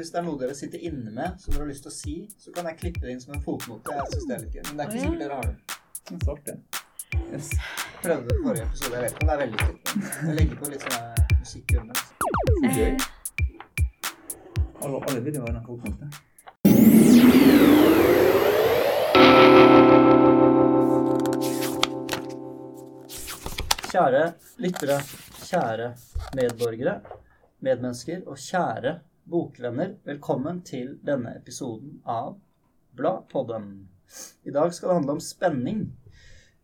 hvis det er noe dere sitter inne med som dere har lyst til å si, så kan jeg klippe det inn som en fotnote. Jeg synes det er litt gøy. Men det er ikke sikkert dere har det. Men Så artig. Yes. Prøvde det forrige episode. Jeg vet ikke om det er veldig kult. Jeg legger på litt sånn musikk under. Gøy. Eh, Alle, alle vil jo være en fotnote. Kjære lyttere, kjære medborgere, medmennesker og kjære bokvenner. Velkommen til denne episoden av Bladpodden. I dag skal det handle om spenning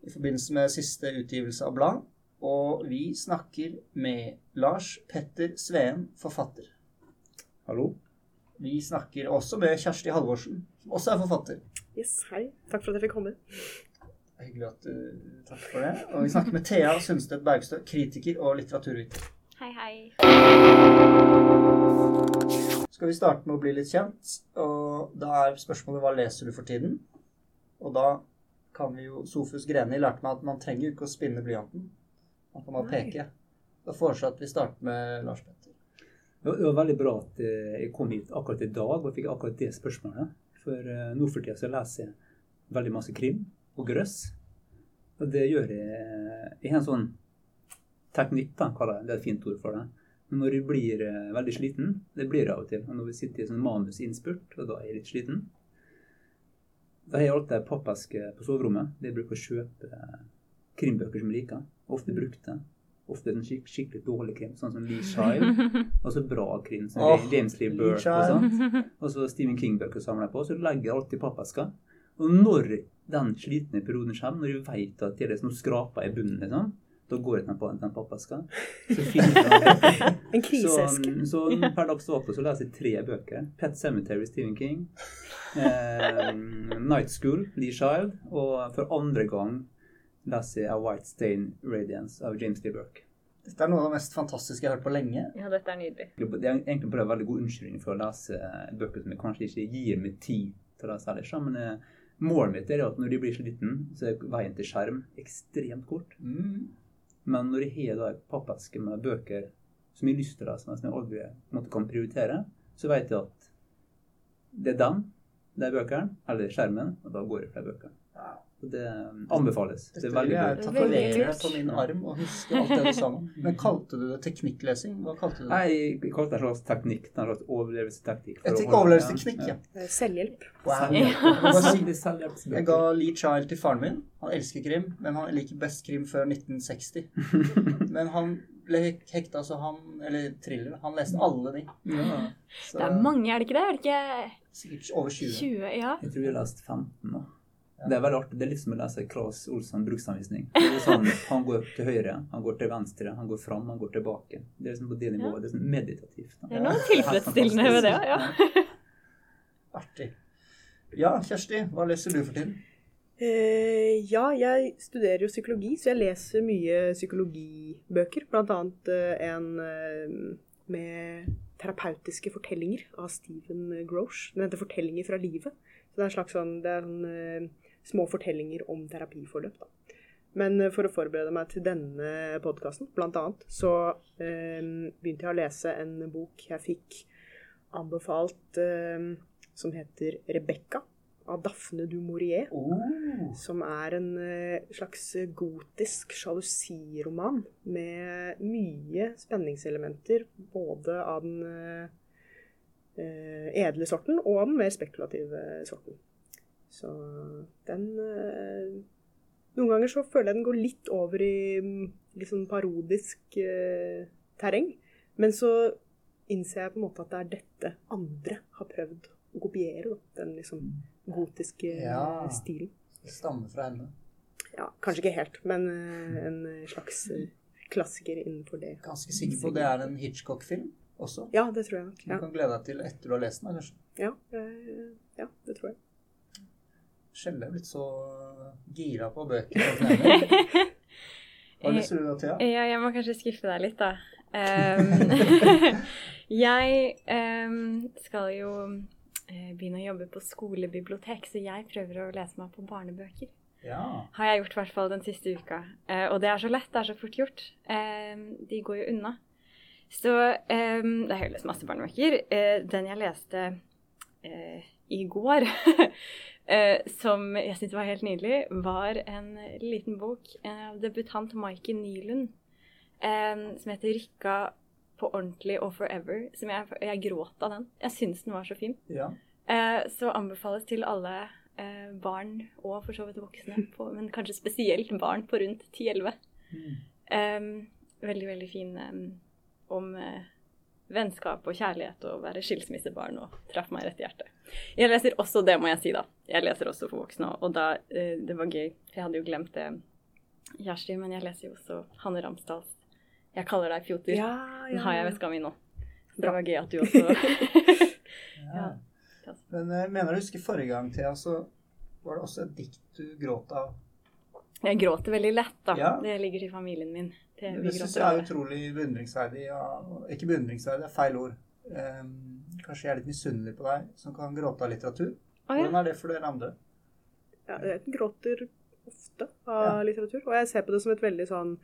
i forbindelse med siste utgivelse av Blad. Og vi snakker med Lars Petter Sveen, forfatter. Hallo? Vi snakker også med Kjersti Halvorsen, som også er forfatter. Yes, hei. Takk for at jeg fikk komme. Er Hyggelig at du Takk for det. Og vi snakker med Thea Sundstedt Bergstø, kritiker og litteraturviter. Hei, hei. Skal vi starte med å bli litt kjent? Og da er spørsmålet hva leser du for tiden? Og da kan vi jo Sofus Greni lærte meg at man trenger jo ikke å spinne blyanten. Man kan bare peke. Da foreslår jeg at vi starter med Lars Petter. Det var, veldig bra at eh, jeg kom hit akkurat i dag og fikk akkurat det spørsmålet. For eh, nå for tida så leser jeg veldig masse krim og grøss. Og det gjør jeg Jeg har en sånn teknikk, da, kaller jeg det. Det er et fint ord for det. Men når jeg blir eh, veldig sliten, det blir jeg av og til, og når vi sitter i sånn manusinnspurt, og da er jeg litt sliten, da har jeg alltid ei pappeske på soverommet. Det jeg bruker å kjøpe eh, krimbøker som jeg liker. Ofte brukte. Ofte en skik skikkelig dårlig krim, sånn som Lee Child. Og så bra krim, som oh, James Lee Burke og sånt. Og så Stephen King-bøker samler jeg på. Så legger jeg alltid pappeska. Og når den slitne perioden kommer, når jeg vet at det er liksom skraper i bunnen, liksom, da går jeg til med den pappeska. Så. En kriseske. Så, så per dags dato så leser jeg tre bøker. Pet Cemetery, Stephen King. Eh, Night School, Lee Child. Og for andre gang leser jeg A White Stain Radiance av James Lee Burke. Dette er noe av det mest fantastiske jeg har hørt på lenge. Ja, dette er nydelig. Det er egentlig bare en veldig god unnskyldning for å lese bøker som jeg kanskje ikke gir meg tid til å lese ellers. Men eh, målet mitt er at når de blir sliten, så er veien til skjerm ekstremt kort. Mm. Men når jeg har en pappeske med bøker som jeg har lyst til å lese, men som jeg aldri måtte kan prioritere, så vet jeg at det er dem, det er bøkene, eller skjermen, og da går jeg for de bøkene. Det anbefales. Det er veldig jeg tatovere på min arm og huske alt det du sa nå. Men kalte du det teknikklesing? Hva kalte du det? Nei, jeg kalte det en slags teknikk, en slags overlevelsesteknikk. overlevelsesteknikk, ja. Eh, Selvhjelp. Wow. Selvhjelp. Jeg ga Lee Child til faren min. Han elsker krim, men han liker best krim før 1960. Men han ble hekta, så han Eller thriller. Han leste alle de. Ja. Det er mange, er det ikke det? Er det ikke Sikkert over 20. 20? Ja. Jeg tror vi har lest 15 nå. Det er veldig artig. Det er litt som å lese Claes Olsson bruksanvisning. Sånn, han går til høyre, han går til venstre, han går fram, han går tilbake. Det er liksom på det nivået. Det er sånn meditativt. Da. Det er noe tilfredsstillende ved det, ja. Artig. Ja, Kjersti, hva leser du for tiden? Eh, ja, jeg studerer jo psykologi, så jeg leser mye psykologibøker. Blant annet eh, en eh, med terapeutiske fortellinger av Stephen Grosh. Den heter 'Fortellinger fra livet'. Så det er en slags sånn, det er en eh, små fortellinger om terapiforløp. da. Men eh, for å forberede meg til denne podkasten, blant annet, så eh, begynte jeg å lese en bok jeg fikk anbefalt eh, som heter 'Rebekka' av Daphne du Maurier. Oh, Som er en eh, slags gotisk sjalusiroman med mye spenningselementer. Både av den eh, edle sorten og av den mer spekulative sorten. Så den eh, Noen ganger så føler jeg den går litt over i mm, litt sånn parodisk eh, terreng. Men så innser jeg på en måte at det er dette andre har prøvd å kopiere. Da. Den liksom gotiske Ja. stilen. det stammer fra henne. Ja, kanskje ikke helt, men eh, en slags eh, klassiker innenfor det. Ganske sikker på det er en Hitchcock-film også. Ja, det tror jeg. Som du kan glede deg til etter du har lest den, kanskje. ja, eh, ja det tror jeg. Sjelden er blitt så gira på bøker. Hva leser du da, Thea? Ja, jeg må kanskje skuffe deg litt, da. Um, jeg um, skal jo eh, begynne å jobbe på skolebibliotek, så jeg prøver å lese meg på barnebøker. Ja. Har jeg gjort i hvert fall den siste uka. Eh, og det er så lett, det er så fort gjort. Eh, de går jo unna. Så um, det har jo lest masse barnebøker. Eh, den jeg leste eh, i går, eh, som jeg syntes var helt nydelig, var en liten bok av debutant Mikey Nylund eh, som heter 'Rykka på ordentlig og forever'. Som jeg, jeg gråt av den. Jeg syns den var så fin. Ja. Eh, så anbefales til alle eh, barn og for så vidt voksne, på, men kanskje spesielt barn på rundt 10-11. Um, veldig, veldig fin um, om uh, vennskap og kjærlighet og være skilsmissebarn og traff meg rett i hjertet. Jeg leser også, det må jeg si, da. Jeg leser også for voksne, og da uh, Det var gøy, for jeg hadde jo glemt det, Kjersti, men jeg leser jo også Hanne Ramsdals 'Jeg kaller deg fjoter'. Ja, Den har jeg i veska mi nå. Så det var gøy at du også Ja. Men jeg mener du husker forrige gang, Thea, så var det også et dikt du gråt av. Jeg gråter veldig lett, da. Ja. Det ligger til familien min. Det, Det syns jeg er utrolig beundringsverdig. Ja. Ikke beundringsverdig, det er feil ord. Um, kanskje jeg er litt misunnelig på deg som kan gråte av litteratur. Ah, ja. Hvordan er det for dere andre? Ja, jeg gråter ofte av litteratur, og jeg ser på det som et veldig sånn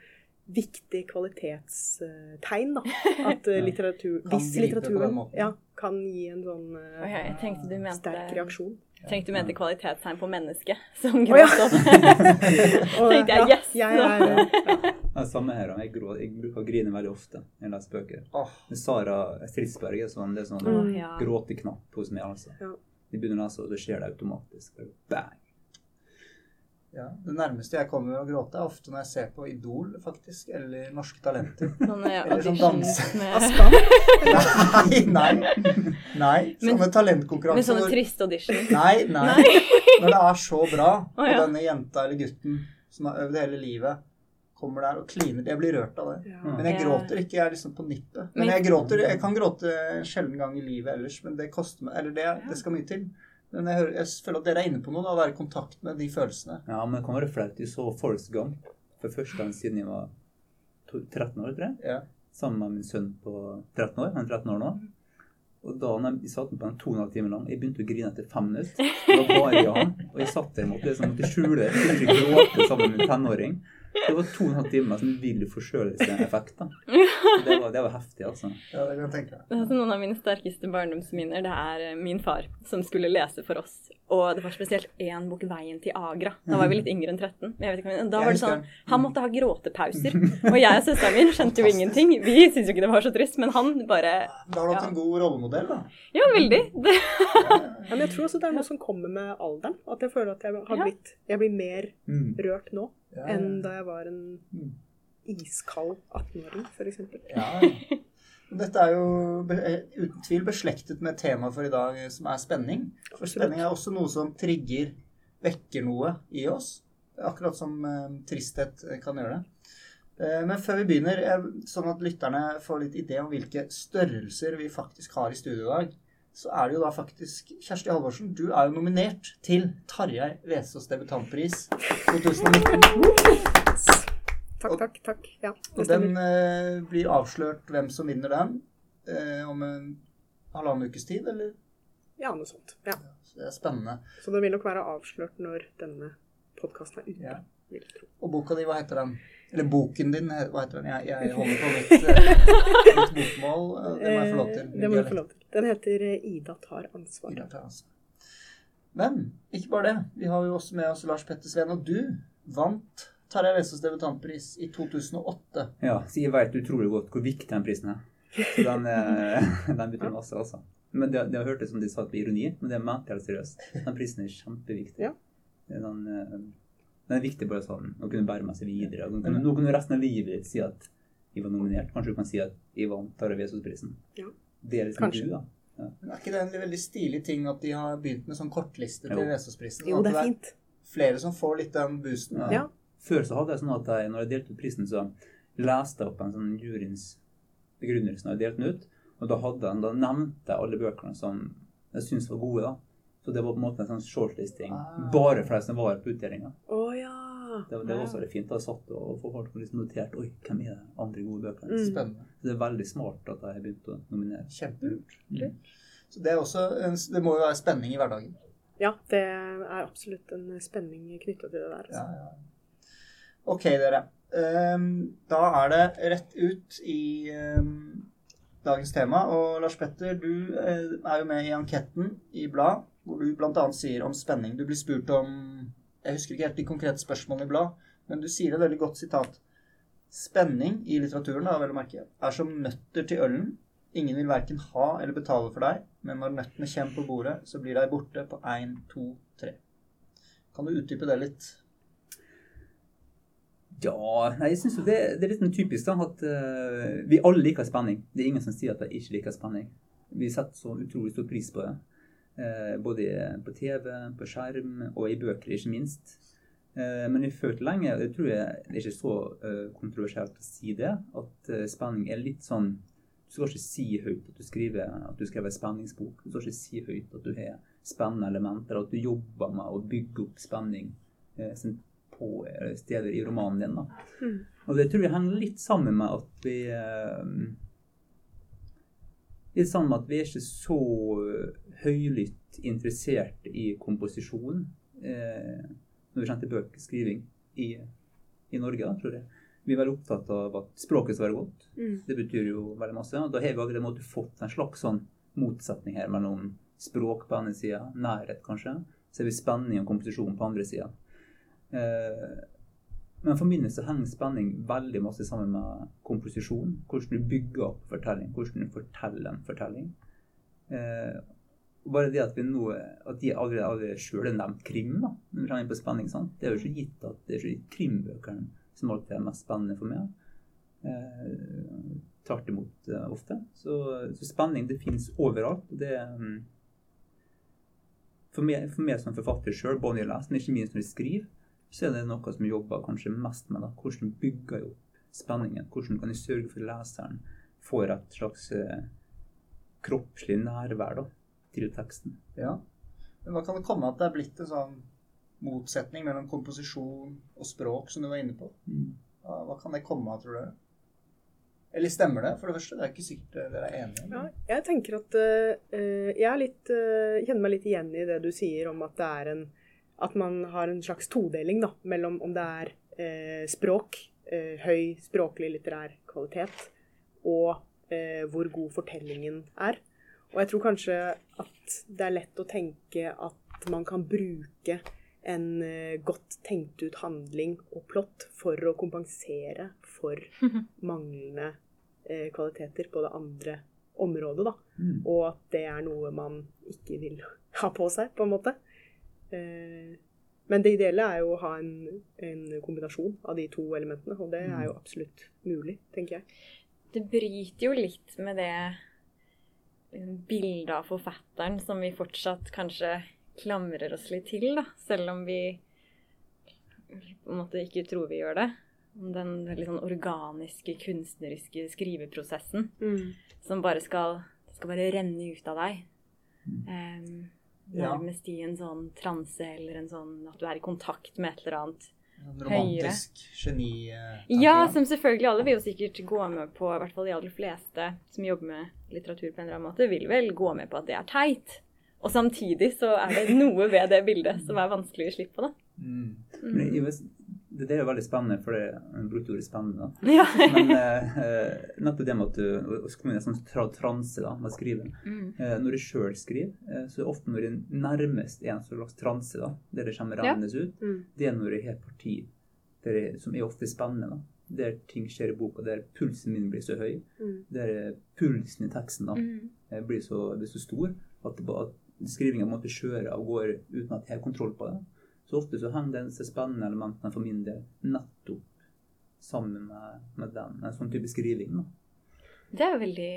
viktig kvalitetstegn, da. At eh, litteratur, hvis litteraturen ja, kan gi en sånn uh, du mente sterk reaksjon. Tenkte du mente kvalitetstegn på mennesket som ja. gråt opp. Og, Tenkte jeg, yes! Ja, er, ja. Det ja samme her. Jeg, grå, jeg bruker å grine veldig ofte når jeg leser bøker. Åh, Men Sara Stridsberg er sånn, det er sånn Mm. ja. gråteknapp hos meg, altså. Ja. De begynner å lese, og det skjer det automatisk. Bang! Ja. Det nærmeste jeg kommer å gråte, er ofte når jeg ser på Idol, faktisk. Eller Norske Talenter. Sånne Eller sånn danse. med, Askan. Nei, nei. Nei. Men- Sånne talentkonkurranser. med sånne triste auditions. Nei, nei. Når det er så bra, og denne jenta eller gutten som har øvd hele livet, kommer der og kliner Jeg blir rørt av det. Ja. Men jeg gråter ikke. Jeg er liksom på nippet. Men Men- jeg gråter, jeg kan gråte en sjelden gang i livet ellers, men det koster meg Eller det, det skal mye til. Men jeg, hører, jeg føler at dere er inne på noe, da, være i kontakt med de følelsene. Ja, men det kan være flaut. Jeg så Forrest Gump for første gang siden jeg var 13 år, tror jeg. Ja. Sammen med min sønn på 13 år. Han er 13 år nå. Og da når jeg satt på en to og en halv time lang, jeg begynte å grine etter fem minutter. Det var jeg han. Og jeg satt der og måtte, liksom, måtte skjule det. Jeg kunne ikke gråte sammen med en tenåring. Det var to og en halv time med sånn vill forkjølelseseffekt. Det var, det var heftig, altså. ja, det kan jeg tenke meg. Noen av mine sterkeste barndomsminner. Det er eh, min far som skulle lese for oss. Og det var spesielt én bok, 'Veien til Agra'. Da var vi litt yngre enn 13. Men jeg vet ikke, da var det sånn. Han måtte ha gråtepauser. Og jeg og søsteren min skjønte jo ingenting. Vi syntes jo ikke det var så trist, men han bare Da har du hatt en god rollemodell, da. Ja, veldig. Det, Ja, men jeg tror også det er noe som kommer med alderen. At jeg føler at jeg har blitt Jeg blir mer Mm. rørt nå Ja, enn da jeg var en Mm. iskald 18-åring, f.eks. Ja, Dette er jo eh, uten tvil beslektet med temaet for i dag, som er spenning. For spenning er også noe som trigger, vekker noe i oss. Akkurat som eh, tristhet eh, kan gjøre det. Eh, men før vi begynner, sånn at lytterne får litt idé om hvilke størrelser vi faktisk har i studio i dag, så er det jo da faktisk Kjersti Halvorsen, du er jo nominert til Tarjei Vesaas debutantpris 2019. Takk, takk, takk. Ja, Og den eh, blir avslørt hvem som vinner den eh, om en halvannen ukes tid, eller? Ja, noe sånt. Ja. Så det er spennende. Så den vil nok være avslørt når denne podkasten er ute. Ja. jeg. Og boka di, hva heter den? Eller boken din, hva heter den? Jeg, jeg holder på mitt, eh, mitt bokmål. eh, Det må jeg få lov til. Det må du få lov til. Den heter eh, 'Ida tar ansvar'. Ida tar ansvar. Men ikke bare det. Vi har jo også med oss Lars Petter Sveen, og du vant Tarjei Vesaas debutantpris i 2008. Ja, så jeg vet utrolig godt hvor viktig den prisen er. Så den, eh, den betyr masse, altså. Men det, det har hørt det som de sa med ironi, men det mente jeg helt seriøst. Den prisen er kjempeviktig. Ja. Den, eh, den er viktig bare sånn å kunne bære med seg videre. Nå kunne nå kan du resten av livet ditt si at jeg var nominert. Kanskje du kan si at jeg vant Tarjei Vesaas-prisen. Ja. Det er liksom Kanskje. du, da. Men er ikke det en veldig stilig ting at de har begynt med sånn kortliste til Vesaasprisen? Jo, det er fint. flere som får litt den boosten. Ja. Ja. Før så hadde jeg sånn at jeg, når jeg delte ut prisen, så leste jeg opp en sånn juryens begrunnelse når jeg delte den ut. Og da, hadde jeg, da nevnte jeg alle bøkene som jeg syntes var gode. da. Så det var på en måte en sånn shortlisting Ah. bare for de som var på utdelinga. Å ja. Det, det var også veldig fint. Da jeg satt og folk liksom notert Oi, hvem er det andre gode bøkene? Mm. Spennende. Så det er veldig smart at jeg har begynt å nominere. Kjempelurt. Mm. Så det, er også en, det må jo være spenning i hverdagen. Ja, det er absolutt en spenning knytta til det der. Altså. ja. Ok, dere. Ehm, da er det rett ut i ehm, dagens tema. Og Lars Petter, du eh, er jo med i anketten i Blad, hvor du bl.a. sier om spenning. Du blir spurt om Jeg husker ikke helt de konkrete spørsmålene i Blad, men du sier et veldig godt sitat. Spenning i litteraturen da, vel å merke, er som nøtter til ølen. Ingen vil verken ha eller betale for deg, men når nøttene kommer på bordet, så blir de borte på én, to, tre. Kan du utdype det litt? Ja, nei, jeg syns det, det, er litt typisk da, at uh, vi alle liker spenning. Det er ingen som sier at de ikke liker spenning. Vi setter så utrolig stor pris på det. Uh, både på TV, på skjerm og i bøker, ikke minst. Uh, men jeg følte lenge, og jeg tror jeg, det er ikke så kontroversielt å si det, at spenning er litt sånn Du skal ikke si høyt at du skriver at du skriver spenningsbok. Du skal ikke si høyt at du har spennende elementer, at du jobber med å bygge opp spenning. Sånn på steder i romanen din. Da. Mm. Og det tror jeg henger litt sammen med at vi eh, Litt med at vi er ikke så høylytt interessert i komposisjon eh, når vi kjente bøkeskriving i, i Norge, da, tror jeg. Vi er veldig opptatt av at språket skal være godt. Mm. Det betyr jo veldig masse. Og da har vi allerede fått en slags sånn motsetning her mellom språk på ene sida, nærhet kanskje. Så er vi spenning og komposisjon på andre sida. Eh, men for min så henger spenning veldig masse sammen med komposisjon. Hvordan du bygger opp fortelling, hvordan du forteller en fortelling. Eh, bare det at vi nå, at de allerede, allerede sjøl har nevnt krim, da, når vi kommer inn på spenning, sant? det er jo ikke gitt at det er ikke krimbøkene som alltid er mest spennende for meg. Eh, Tvert imot eh, ofte. Så, så, spenning det finnes overalt. Det, um, for, meg, for meg som forfatter sjøl, både når jeg leser, men ikke minst når jeg skriver, så er det noe som jeg jobber kanskje mest med. da, Hvordan bygger jeg opp spenningen? Hvordan kan jeg sørge for at leseren får et slags eh, kroppslig nærvær da, til teksten? Ja. Men hva kan det komme at det er blitt en sånn motsetning mellom komposisjon og språk, som du var inne på? Mm. Hva, kan det komme av, tror du? Eller stemmer det, for det første? Det er ikke sikkert dere er enige. Ja, jeg tenker at uh, Jeg litt, uh, kjenner meg litt igjen i det du sier om at det er en at man har en slags todeling da, mellom om det er eh, språk, eh, høy språklig litterær kvalitet, og eh, hvor god fortellingen er. Og jeg tror kanskje at det er lett å tenke at man kan bruke en eh, godt tenkt ut handling og plott for å kompensere for manglende eh, kvaliteter på det andre området, da. Mm. Og at det er noe man ikke vil ha på seg, på en måte. Eh, men det ideelle er jo å ha en, en, kombinasjon av de to elementene, og det er jo mm. absolutt mulig, tenker jeg. Det bryter jo litt med det liksom, bildet av forfatteren som vi fortsatt kanskje klamrer oss litt til, da, selv om vi på en måte ikke tror vi gjør det. Den veldig sånn organiske, kunstneriske skriveprosessen mm. som bare skal, skal bare renne ut av deg. Um, nærmest i en sånn transe eller en sånn at du er i kontakt med et eller annet en romantisk geni Ja, som selvfølgelig alle vil jo sikkert gå med på, i hvert fall de aller fleste som jobber med litteratur på en eller annen måte, vil vel gå med på at det er teit. Og samtidig så er det noe ved det bildet som er vanskelig å slippe på, da. Mm. Mm det, det, er jo veldig spennende, for det er brukte ordet spennende. Ja. Men eh, eh, nettopp det med at du å komme i en sånn transe da, med å skrive. Mm. Eh, når du sjøl skriver, eh, så er det ofte når det nærmest er en slags transe, da, der det kommer rennende ja. ut, mm. det er når det har parti det, som er ofte spennende. da der ting skjer i boka, der pulsen min blir så høy, mm. der pulsen i teksten da, mm. Blir, så, blir, så, stor at, at skrivinga måtte kjøre av gårde uten at jeg har kontroll på det. Så ofte så hang disse spennende elementene for min del nettopp sammen med, med den. En sånn type skriving. Da. Det er jo veldig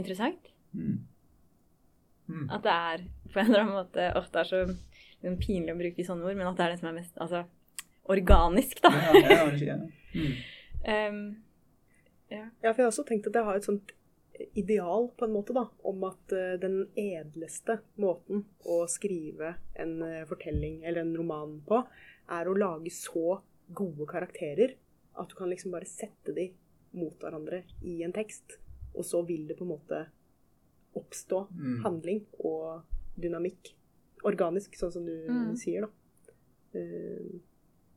interessant. Mm. Mm. At det er på en eller annen måte ofte er så liksom, pinlig å bruke sånne ord, men at det er det som er mest altså, organisk, da. ja, ja, ja. Mm. um, ja. ja, for jeg har også tenkt at jeg har et sånt ideal, på en måte, da, om at uh, den edleste måten å skrive en uh, fortelling eller en roman på, er å lage så gode karakterer at du kan liksom bare sette de mot hverandre i en tekst, og så vil det på en måte oppstå mm. handling og dynamikk. Organisk, sånn som du mm. sier, da. Uh,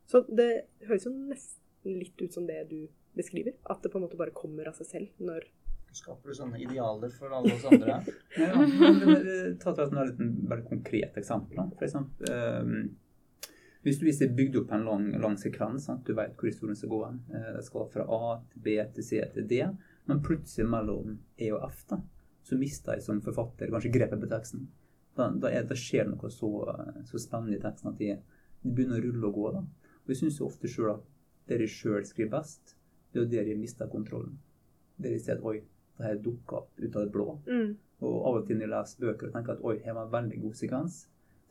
så det høres jo nesten litt ut som det du beskriver. At det på en måte bare kommer av seg selv når Skaper du sånne idealer for alle oss andre? Ja, men, ta til et litt veldig konkret eksempel. Da. For eksempel, eh, hvis du viser bygd opp en lang, lang sekvens, sant? du vet hvor historien skal gå. Eh, det skal fra A til B til C til D, men plutselig mellom E og F da, så mister jeg som forfatter kanskje grepet på teksten. Da, da, er, da skjer det noe så, så, spennende i teksten at de, de, begynner å rulle og gå. da. Og Jeg syns ofte sjøl at det de sjøl skriver best, det er jo der de mister kontrollen. Der de ser at oi, det her dukka opp ut av det blå. Mm. Og av og til når jeg leser bøker og tenker at oi, her var en veldig god sekvens,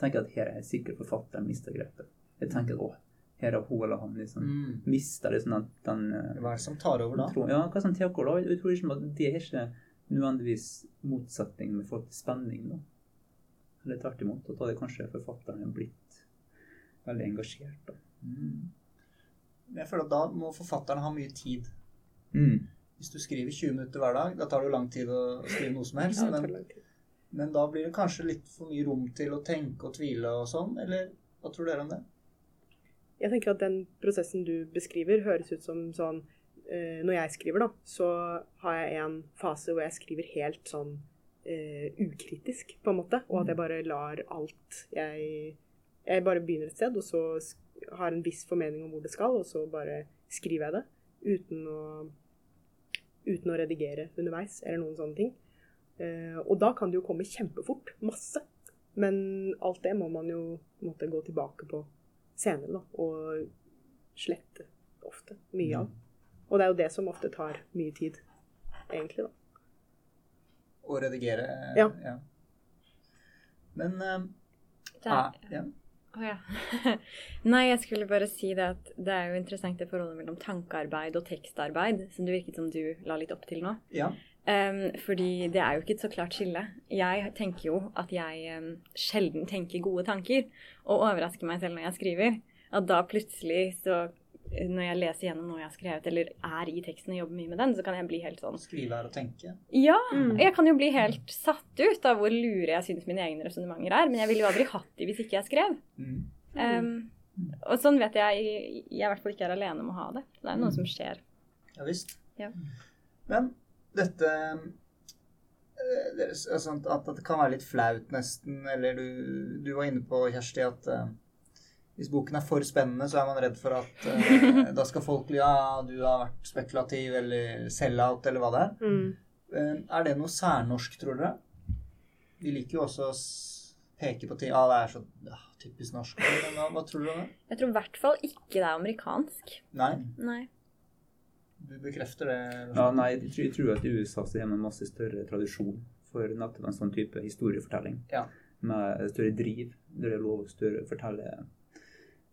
tenker jeg at her er sikkert forfatteren mista grepet. Jeg tenker at å, her har hun eller han liksom Mm. mista liksom den, den Hva er det som tar over da? tro- Ja, hva som tar over da? Jeg tror ikke at det er ikke nødvendigvis motsetning med forhold til spenning, da. Eller tvert imot. At da hadde kanskje forfatteren blitt veldig engasjert, da. Mm. Jeg føler at da må forfatteren ha mye tid. Mm. Hvis du skriver 20 minutter hver dag, da tar det jo lang tid å skrive noe som helst. Men, men da blir det kanskje litt for mye rom til å tenke og tvile og sånn, eller hva tror dere om det? Jeg tenker at den prosessen du beskriver, høres ut som sånn eh, Når jeg skriver, da, så har jeg en fase hvor jeg skriver helt sånn eh, ukritisk, på en måte. Og at jeg bare lar alt jeg Jeg bare begynner et sted, og så har en viss formening om hvor det skal, og så bare skriver jeg det. Uten å, uten å redigere underveis, eller noen sånne ting. Eh, og da kan det jo komme kjempefort. Masse. Men alt det må man jo måtte gå tilbake på senere, da. Og slette ofte. Mye av. Og det er jo det som ofte tar mye tid, egentlig, da. Å redigere? Ja. Men uh, Det ah, er, ja. Å ja. Nei, jeg skulle bare si det at det er jo interessant det forholdet mellom tankearbeid og tekstarbeid, som det virket som du la litt opp til nå. ja. Um, fordi det er jo ikke et så klart skille. Jeg tenker jo at jeg um, sjelden tenker gode tanker, og overrasker meg selv når jeg skriver. At da plutselig så når jeg leser gjennom noe jeg har skrevet, eller er i teksten og jobber mye med den, så kan jeg bli helt sånn Skrive er å tenke. Ja! Mm. Jeg kan jo bli helt satt ut av hvor lure jeg syns mine egne resonnementer er. Men jeg ville jo aldri hatt de hvis ikke jeg skrev. Mm. Um, og sånn vet jeg jeg i hvert fall ikke er alene om å ha det. Det er noe som skjer. Ja visst. Ja. Men dette eh, deres, altså, At det kan være litt flaut, nesten. Eller du, du var inne på, Kjersti, at eh, hvis boken er for spennende, så er man redd for at eh, da skal folk Ja, du har vært spekulativ, eller sell-out, eller hva det er. Mm. Eh, er det noe særnorsk, tror dere? Vi liker jo også å peke på ting Ja, det er så ja, typisk norsk. Hva, hva tror du om det? Jeg tror i hvert fall ikke det er amerikansk. Nei? Nei. Du bekrefter det? Ja, nei, jeg tror, jeg tror at i USA så har man masse større tradisjon for nettopp en sånn type historiefortelling. Ja. Med større driv, der det er lov å fortelle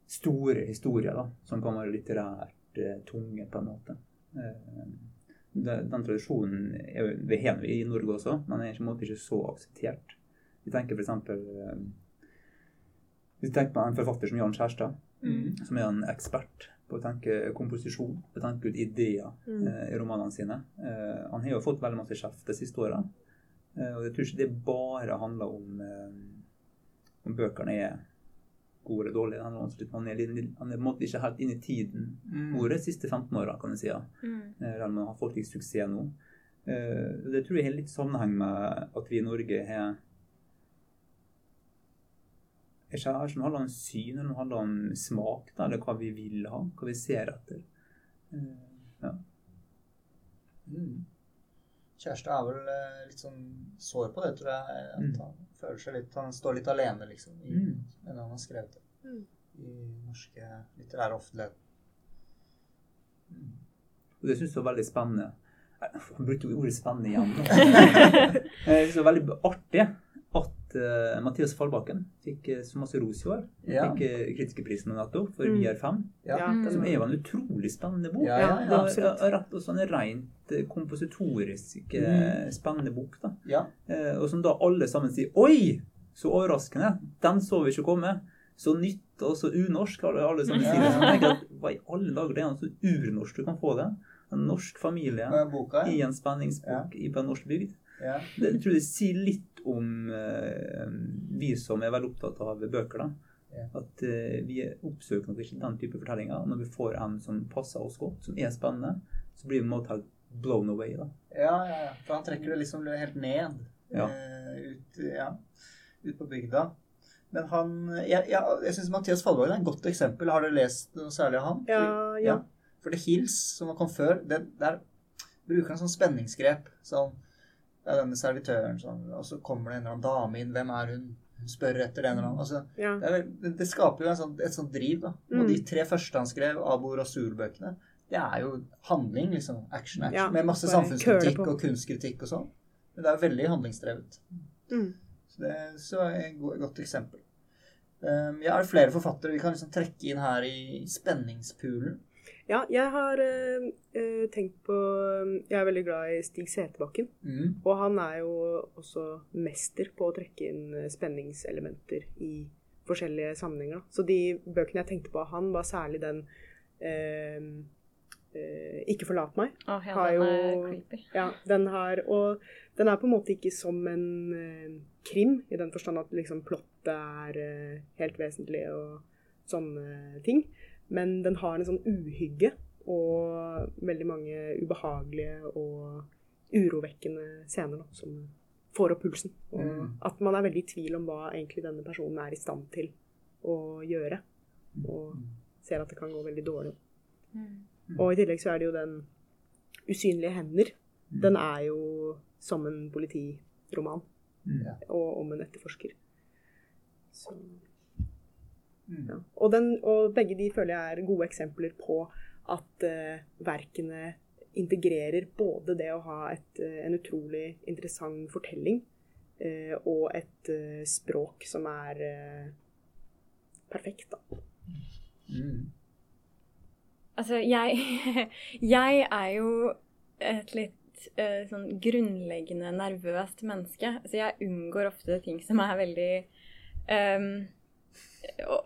store historier da, som kan være litterært eh, tunge på en måte. Eh, den tradisjonen er vi har i Norge også, men er på en måte ikke så akseptert. Vi tenker f.eks. Eh, vi tenker på en forfatter som Jan Kjærstad, Mm. som er en ekspert på å tenke komposisjon, på å tenke ut ideer Mm. eh, i romanene sine. Eh, han har jo fått veldig masse kjeft de siste åra. Eh, og jeg tror ikke det bare handler om eh, om bøkene er gode eller dårlig. Det handler om at Han er, han er på en måte ikke helt inne i tiden Mm. ordet de siste 15 åra, kan jeg si. Ja. Mm. Eh, man har fått litt suksess nå. Eh, Det tror jeg har litt sammenheng med at vi i Norge har ikke her som handler om syn, eller det handler om smak, da, eller hva vi vil ha, hva vi ser etter. Eh, Ja. Mm. Kjæreste er vel litt sånn sår på det, tror jeg. jeg Mm. Føler seg litt Han står litt alene, liksom, i, Mm. det han har skrevet det. Mm. I norske litterære offentlighet. Mm. Og det syns jeg var veldig spennende. Han brukte jo ordet 'spennende' igjen. Jeg syns det var veldig artig at eh, Mathias Fallbakken fikk uh, så masse ros i år. Ja. fikk uh, kritikerprisen nettopp for Mm. Vi er fem. Ja. Ja, Mm. Som er jo en utrolig spennende bok. Ja, ja, ja, Det absolutt. er rett og slett en rent eh, kompositorisk eh, spennende bok. da. ja. Eh, Og som da alle sammen sier Oi! Så overraskende! Den så vi ikke komme. Så nytt og så unorsk. Alle, alle sammen sier det. Så jeg tenker at Hva i alle dager, det er noe så urnorsk du kan få det. En norsk familie boka? i en spenningsbok i på en norsk bygd. Ja. Det jeg tror jeg sier litt om eh, vi som er veldig opptatt av bøker. da. Ja. At eh, vi oppsøker nok ikke den type fortellinger. Når vi får en som passer oss godt, som er spennende, så blir vi på en helt blown away. da. Ja, ja, ja. For han trekker det liksom helt ned. Ja. eh, ut, ja, ut på bygda. Men han Jeg, jeg, jeg syns Mathias Fallvåg er et godt eksempel. Har dere lest noe særlig av han? Ja, ja. For The Hills, som kom før, det, der bruker han sånn spenningsgrep. Sånn Det er denne servitøren, som og så kommer det en eller annen dame inn. Hvem er hun? Hun spør etter det en eller annen. Altså, ja. det, er, det- skaper jo en sånn, et sånt driv, da. Og Mm. de tre første han skrev, Abo Rasul-bøkene, det er jo handling, liksom. Action, action. Ja, med masse samfunnskritikk og kunstkritikk og sånn. Men det er veldig handlingsdrevet. Mm. Så det så er et go- godt eksempel. Um, ja, er det flere forfattere vi kan liksom trekke inn her i spenningspoolen? Ja jeg har eh, eh, tenkt på Jeg er veldig glad i Stig Setebakken. Mm. Og han er jo også mester på å trekke inn eh, spenningselementer i forskjellige sammenhenger. da. Så de bøkene jeg tenkte på av han, var særlig den eh, eh, 'Ikke forlat meg'. Oh, ja, Har den er jo- creepy. Ja, den har Og den er på en måte ikke som en eh, krim, i den forstand at liksom plottet er eh, helt vesentlig og sånne ting. Men den har en sånn uhygge og veldig mange ubehagelige og urovekkende scener da, som får opp pulsen. Og Mm. at man er veldig i tvil om hva egentlig denne personen er i stand til å gjøre. Og ser at det kan gå veldig dårlig. Mm. Og i tillegg så er det jo den usynlige hender. Den er jo som en politiroman, Mm. og om en etterforsker. Så, Mm. ja. og, den, og begge de føler jeg er gode eksempler på at uh, verkene integrerer både det å ha et, eh, en utrolig interessant fortelling uh, og et uh, språk som er perfekt, da. Mm. Altså, jeg Jeg er jo et litt sånn grunnleggende nervøst menneske. Så jeg unngår ofte ting som er veldig ehm, o-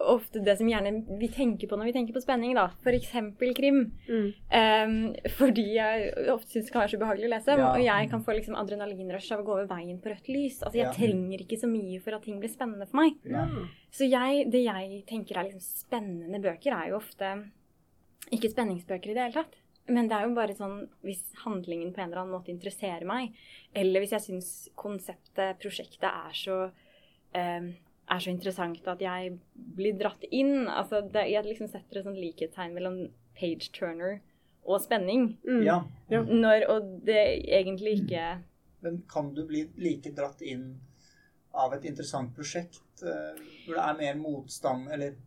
Ofte det som gjerne vi tenker på når vi tenker på spenning, da. F.eks. krim. Ehm, fordi jeg ofte syns det kan være så ubehagelig å lese. Ja. Og jeg kan få liksom adrenalinrush av å gå over veien på rødt lys. Altså, jeg Ja. trenger ikke så mye for at ting blir spennende for meg. Ja. Så jeg, det jeg tenker er liksom spennende bøker, er jo ofte ikke spenningsbøker i det hele tatt. Men det er jo bare sånn hvis handlingen på en eller annen måte interesserer meg, eller hvis jeg syns konseptet, prosjektet, er så eh, er så interessant at jeg blir dratt inn. Altså, det, jeg liksom setter et sånt likhetstegn mellom page turner og spenning. Mm. ja. Når, og det egentlig ikke Men kan du bli like dratt inn av et interessant prosjekt eh, hvor det er mer motstand, eller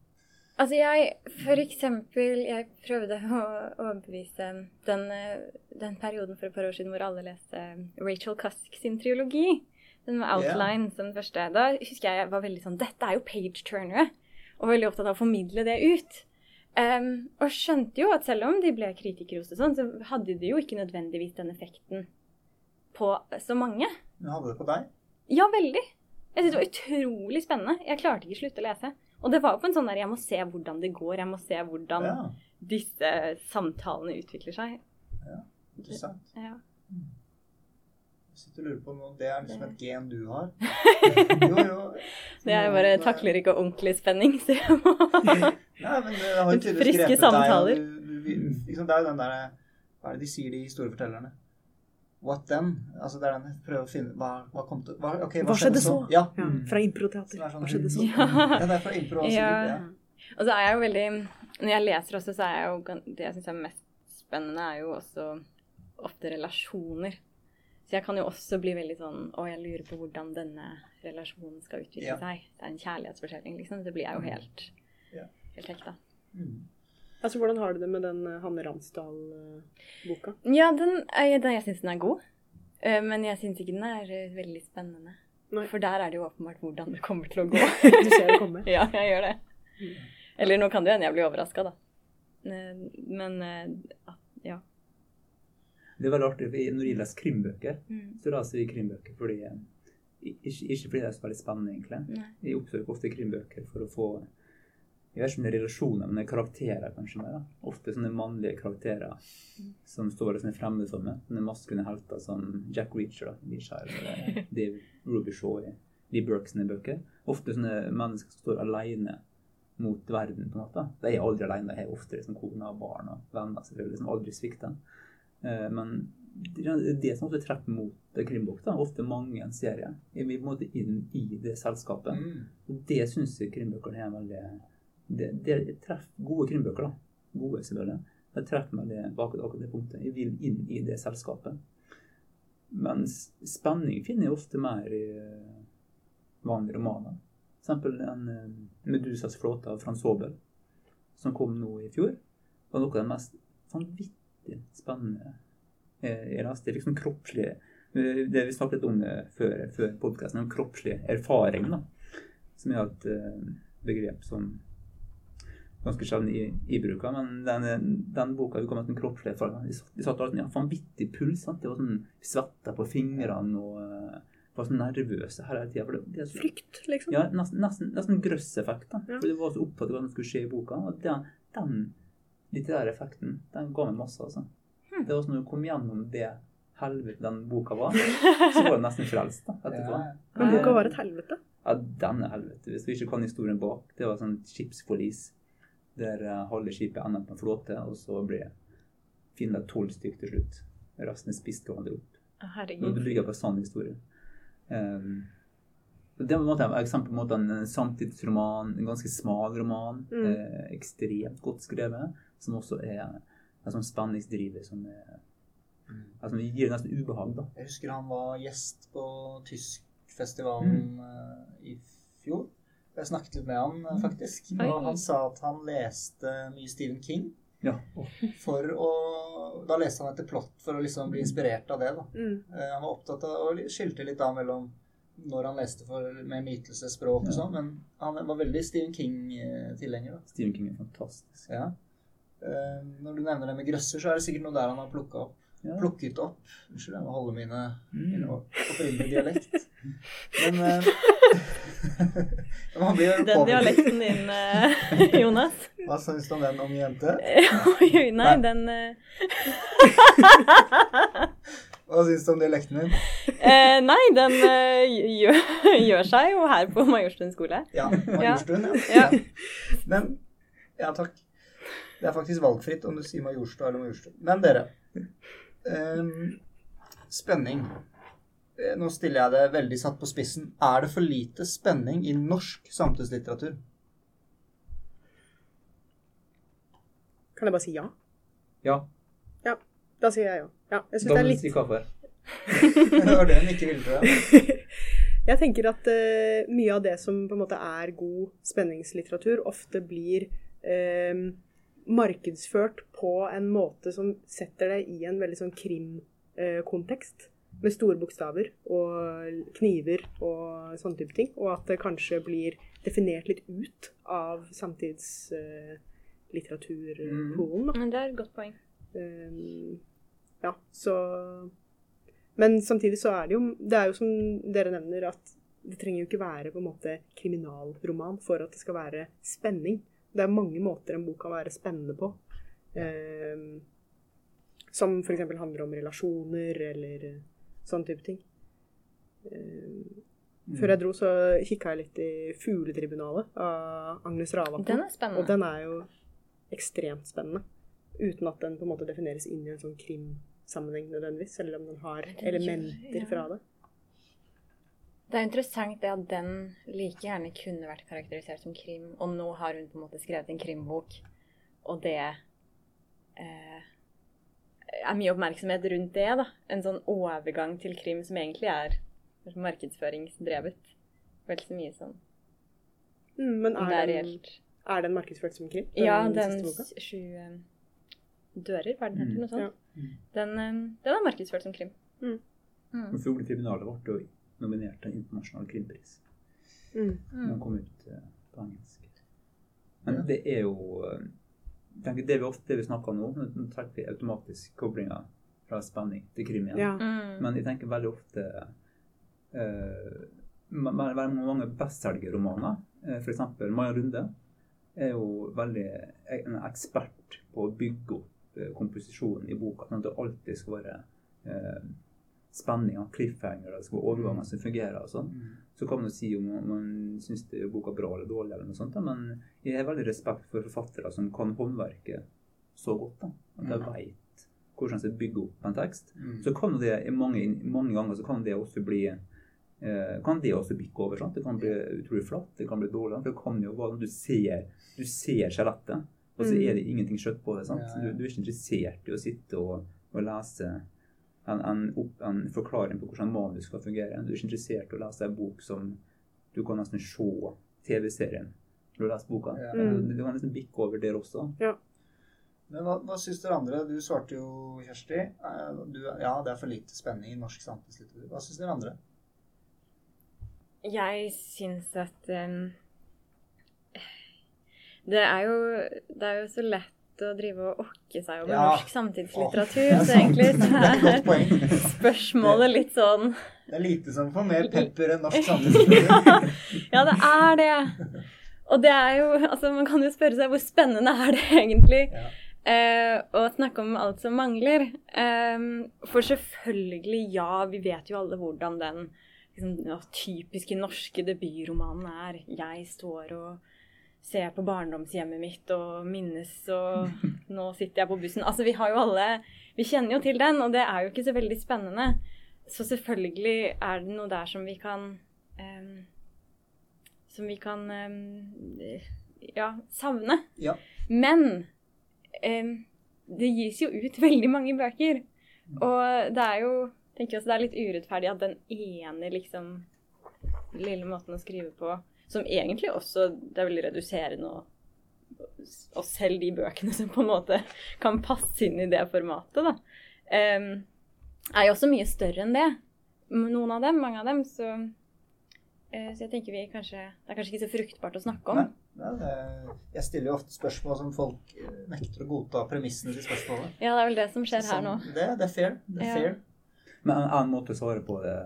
Altså jeg, for eksempel, jeg prøvde å å overbevise den, eh, den perioden for et par år siden hvor alle leste eh, Rachel Cusk sin triologi. Den med outline som den første. Da husker jeg jeg var veldig sånn Dette er jo page-turnere. Og veldig opptatt av å formidle det ut. Um, og skjønte jo at selv om de ble kritikerroste det sånn, så hadde de jo ikke nødvendigvis den effekten på så mange. Men hadde det på deg? Ja, veldig. Jeg synes det var utrolig spennende. Jeg klarte ikke å slutte å lese. Og det var jo på en sånn der Jeg må se hvordan det går. Jeg må se hvordan Ja, disse samtalene utvikler seg. Ja, interessant. Ja. Jeg sitter og lurer på noe. Det er liksom et gen du har. Jo, jo. Det er bare takler ikke ordentlig spenning, så jeg må Nei, men det har jo tydeligvis grepet samtaler. deg. liksom, det er jo den der Hva er det de sier, de historiefortellerne? What then? Altså det er den Prøve å finne Hva, hva kom til hva, ok, Hva skjedde så? Ja. Ja, fra improteater. Er sånn- Hva skjedde så? Ja. ja, det er fra impro også. Ja. Ja. Og så er jeg jo veldig Når jeg leser også, så er jeg jo Det jeg syns er mest spennende, er jo også ofte relasjoner. Så jeg kan jo også bli veldig sånn Å, jeg lurer på hvordan denne relasjonen skal utvikle Ja. seg. Det er en kjærlighetsfortelling, liksom. Så blir jeg jo helt, Ja. helt hekta. Mm. Altså, hvordan har du det med den eh, Hanne Ramsdal-boka? Ja, den, den, jeg syns den er god. Eh, Men jeg syns ikke den er eh, veldig spennende. Nei. For der er det jo åpenbart hvordan det kommer til å gå. Du ser det komme. ja, jeg gjør det. Eller nå kan det hende jeg blir overraska, da. Eh, Men eh, at- ja. Det er veldig artig, for når jeg leser krimbøker, Mm. så leser jeg krimbøker fordi eh, ikke, ikke fordi det er så veldig spennende, egentlig. Nei. Jeg oppsøker ofte krimbøker for å få jeg vet ikke om det er relasjoner, men det er karakterer kanskje mer. da. Ofte sånne mannlige karakterer som står som er fremmede for meg. Sånne maskuline helter som Jack Reacher, da, eller Dave Rubishaw i Lee Burks bøker. Ofte sånne mennesker som står alene mot verden. på en måte. De er aldri alene, de har ofte liksom kone og barn og venner selvfølgelig, som aldri svikter. Eh, Men det som ofte treffer mot Krimbukta, er Ofte mange en serie. Er vi på en måte inn i det selskapet. Mm. Det syns jeg krimbøkene er veldig Det, det treffer gode krimbøker, da. Gode, selvfølgelig. Det treffer meg det, bak akkurat det punktet. Jeg vil inn i det selskapet. Mens spenning finner jeg ofte mer i eh, vanlige romaner. Eksempel en eh, 'Medusas flåte' av Frans Hobel, som kom nå i fjor. var noe av det mest vanvittig spennende eh, jeg leste. Det er liksom kroppslig eh, det Vi snakket om før, før podkasten, om kroppslig erfaring. da, Som er et eh, begrep som ganske sjelden i, i bruker. Men den, den boka vi kom med en kroppslig erfaring. De satt, de satt alltid, ja, vanvittig puls. Sant? Det var sånn svetta på fingrene og eh, var så nervøse hele tida. Frykt, liksom. ja, nesten, nesten, nesten grøsseffekt. da. Ja. For det var så opptatt av hva som skulle skje i boka. Og den, den litterære effekten den ga meg masse. altså. Hmm. Det var sånn Når du kom gjennom det helvete den boka var, så var du nesten frelst da, etterpå. Ja. Men boka var et helvete. Ja, denne helvete. Hvis du ikke kan historien bak. Det var sånn skipsforlis der eh, halve skipet ender på en flåte, og så blir Finland tolv stykker til slutt. Resten er spist hverandre opp. Herregud. det bygger på sann historie. Um, det var på en måte et eksempel på en samtidsroman, en ganske smal roman. Mm. Eh, ekstremt godt skrevet, som også er en sånn spenningsdriver som er Mm. altså, gir nesten ubehag. da. Jeg husker han var gjest på Tyskfestivalen Mm. eh, i fjor. Jeg snakket litt med han, eh, faktisk. Oi. Og han sa at han leste mye Stephen King. Ja. For å, da leste han etter plott for å liksom bli inspirert av det. da. Mm. Eh, Han var opptatt av og skilte litt av mellom når han leste for, med nytelsesspråk og sånn, men han var veldig Stephen King-tilhenger. da. Stephen King er fantastisk. Ja. Eh, Når du nevner det med grøsser, så er det sikkert noe der han har plukka opp. Ja. Plukket opp. Unnskyld, jeg må holde mine, mine Mm. opprinnelige dialekt. Men eh, man blir Den påvirket. dialekten din, eh, Jonas. Hva syns du om den unge jente? Oi, nei, den Hva syns du om dialekten din? eh, Nei, den gjør, gjør seg jo her på Majorstuen skole. Ja, Majorstuen, ja. Ja. Men Ja, takk. Det er faktisk valgfritt om du sier Majorstua eller Majorstua. Men dere. Um, spenning. Eh, Nå stiller jeg det veldig satt på spissen. Er det for lite spenning i norsk samtidslitteratur? Kan jeg bare si ja? Ja, Ja, Da sier jeg ja. ja jeg da det må du litt si hvorfor. det var det hun ikke ville, tror jeg. Jeg tenker at uh, mye av det som på en måte er god spenningslitteratur, ofte blir eh, markedsført på en måte som setter det i en veldig sånn krimkontekst. med store bokstaver og kniver og sånne type ting. Og at det kanskje blir definert litt ut av samtidslitteraturpolen. Uh, Men det er et godt poeng. Um, ja, så Men samtidig så er det jo Det er jo som dere nevner, at det trenger jo ikke være på en måte kriminalroman for at det skal være spenning. Det er mange måter en bok kan være spennende på. Eh, som f.eks. handler om relasjoner eller sånn type ting. Eh, Før jeg dro, så kikka jeg litt i 'Fugletribunalet' av Agnes Ravatn. Den er spennende. Og den er jo ekstremt spennende. Uten at den på en måte defineres inn i en sånn krimsammenheng nødvendigvis. Selv om den har elementer fra det. Det er interessant det at den like gjerne kunne vært karakterisert som krim, og nå har hun på en måte skrevet en krimbok, og det eh, er mye oppmerksomhet rundt det, da. En sånn overgang til krim som egentlig er markedsføringsdrevet. Vel så mye som Mm, men det er er den, er den markedsført som krim? Ja, siste den sju eh, dører, var den heter, Mm. noe sånt. Ja. Den, eh, den er markedsført som krim. Mm. Mm. Men Fugletribunalet vårt jo nominert til internasjonal krimpris. Mm. Den Mm. kom ut eh, på engelsk. Men Ja. det er jo eh, tenker Det vi ofte vi snakker om nå, nå trekker vi automatisk koblinga fra spenning til krim igjen. Ja. Mm. Men jeg tenker veldig ofte uh, Veldig mange bestselgerromaner, uh, f.eks. Maja Runde, er jo veldig en ekspert på å bygge opp komposisjonen i boka. Sånn at det alltid skal være uh, spenninger, cliffhanger, det skal være overganger som fungerer. og sånn. Så kan man jo si om man syns det er boka bra eller dårlig, eller noe sånt, men jeg har veldig respekt for forfattere som kan håndverket så godt. da, At de veit vet hvordan man skal bygge opp en tekst, Mm. så kan det mange, mange ganger så kan det også bli eh, kan det også bikke over. Sant? Det kan bli utrolig flatt, det kan bli dårlig. Det kan jo være du ser, du ser skjelettet, og så Mm. er det ingenting kjøtt på det. Sant? Du, du er ikke interessert i å sitte og, og lese en, en, opp, en forklaring på hvordan manus skal fungere. Du er ikke interessert i å lese en bok som du kan nesten se TV-serien når du har lest boka. Ja. Mm. Du, du kan nesten bikke over der også. Ja. Men hva, hva syns dere andre? Du svarte jo, Kjersti. eh, Du, ja, det er for lite spenning i norsk samfunnslitteratur. Hva syns dere andre? Jeg syns at um, det, er jo, det er jo så lett å drive og okke seg over Ja. norsk samtidslitteratur. Oh, så egentlig så er spørsmålet litt sånn Det er lite som får mer pepper enn norsk samtidslitteratur. Ja, det er det. Og det er jo Altså, man kan jo spørre seg hvor spennende er det egentlig? Ja. Eh, å snakke om alt som mangler. Em, for selvfølgelig, ja, vi vet jo alle hvordan den liksom, ja, typiske norske debutromanen er. Jeg står og ser på barndomshjemmet mitt og minnes, og nå sitter jeg på bussen. Altså, vi har jo alle Vi kjenner jo til den, og det er jo ikke så veldig spennende. Så selvfølgelig er det noe der som vi kan um, Som vi kan um, ja, savne. Ja. Men um, det gis jo ut veldig mange bøker. Og det er jo tenker jeg også det er litt urettferdig at den ene liksom lille måten å skrive på, som egentlig også Det er veldig reduserende å og selv de bøkene som på en måte kan passe inn i det formatet, da, er jo også mye større enn det. Noen av dem, mange av dem, så eh, Så jeg tenker vi kanskje Det er kanskje ikke så fruktbart å snakke om. Nei. Ja, jeg stiller jo ofte spørsmål som folk eh, nekter å godta premissene til spørsmålet. Ja, det er vel det som skjer her nå. Det, det er fair. Det er Ja. fair. Men en annen måte å svare på det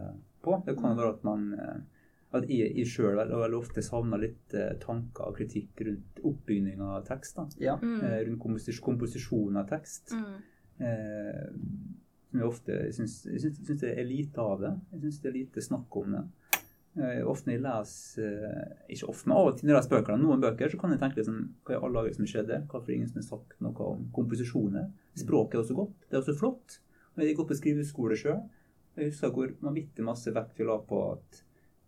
på, det kan jo være at man eh, at jeg, jeg sjøl veldig ofte savner litt eh, tanker og kritikk rundt oppbygning av tekst. da. Ja. Mm. Eh, rundt komposis komposisjon av tekst. Mm. Eh, som jeg ofte syns, jeg syns, syns det er lite av det. Jeg syns det er lite snakk om det. Eh, ofte når jeg leser eh, Ikke ofte, men av og til når jeg leser bøker, noen bøker, så kan jeg tenke liksom, hva i alle dager som skjedde? Hvorfor ingen som har sagt noe om komposisjoner? Språket er også godt. Det er også flott. Jeg gikk opp på skriveskole sjøl. Jeg husker hvor vanvittig masse vekt vi la på at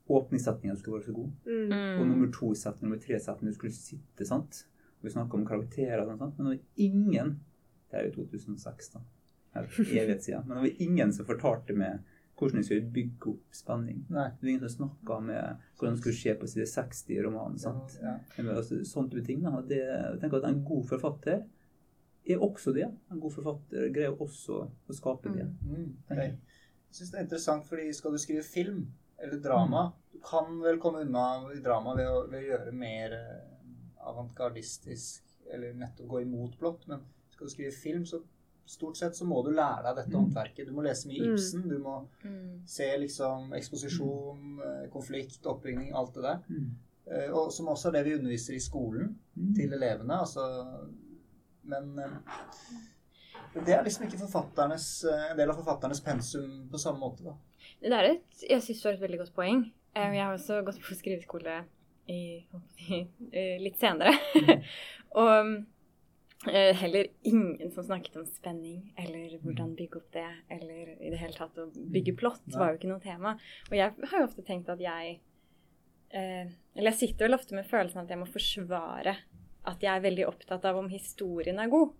åpningssetninga skulle være så god. Mm. Og nummer to-setning, nummer tre-setning skulle sitte. sant? Og vi snakker om karakterer, og sånt, men det var ingen Det er jo 2006, da. Evighet siden. Men det var ingen som fortalte meg hvordan vi skulle bygge opp spenning. Nei. Det var ingen som snakka med hvordan det skulle skje på side 60 i romanen. sant? Ja. Men Altså, sånne type ting. Da. Det, jeg tenker at En god forfatter er også det. En god forfatter greier også å skape det. Mm. Jeg syns det er interessant, fordi skal du skrive film eller drama Du kan vel komme unna i drama ved å, ved å gjøre mer eh, avantgardistisk, eller nettopp gå imot blått, men skal du skrive film, så stort sett så må du lære deg dette Mm. håndverket. Du må lese mye Mm. Ibsen, du må Mm. se liksom eksposisjon, eh, konflikt, oppbygging, alt det der. Mm. Eh, Og som også er det vi underviser i skolen Mm. til elevene. Altså, men det er liksom ikke en del av forfatternes pensum på samme måte. da. Det er et, jeg syns du har et veldig godt poeng. Eh, Jeg har også gått på skriveskole i, eh, litt senere. og eh, heller ingen som snakket om spenning, eller hvordan bygge opp det, eller i det hele tatt å bygge plott, var jo ikke noe tema. Og jeg har jo ofte tenkt at jeg eh, Eller jeg sitter vel ofte med følelsen at jeg må forsvare at jeg er veldig opptatt av om historien er god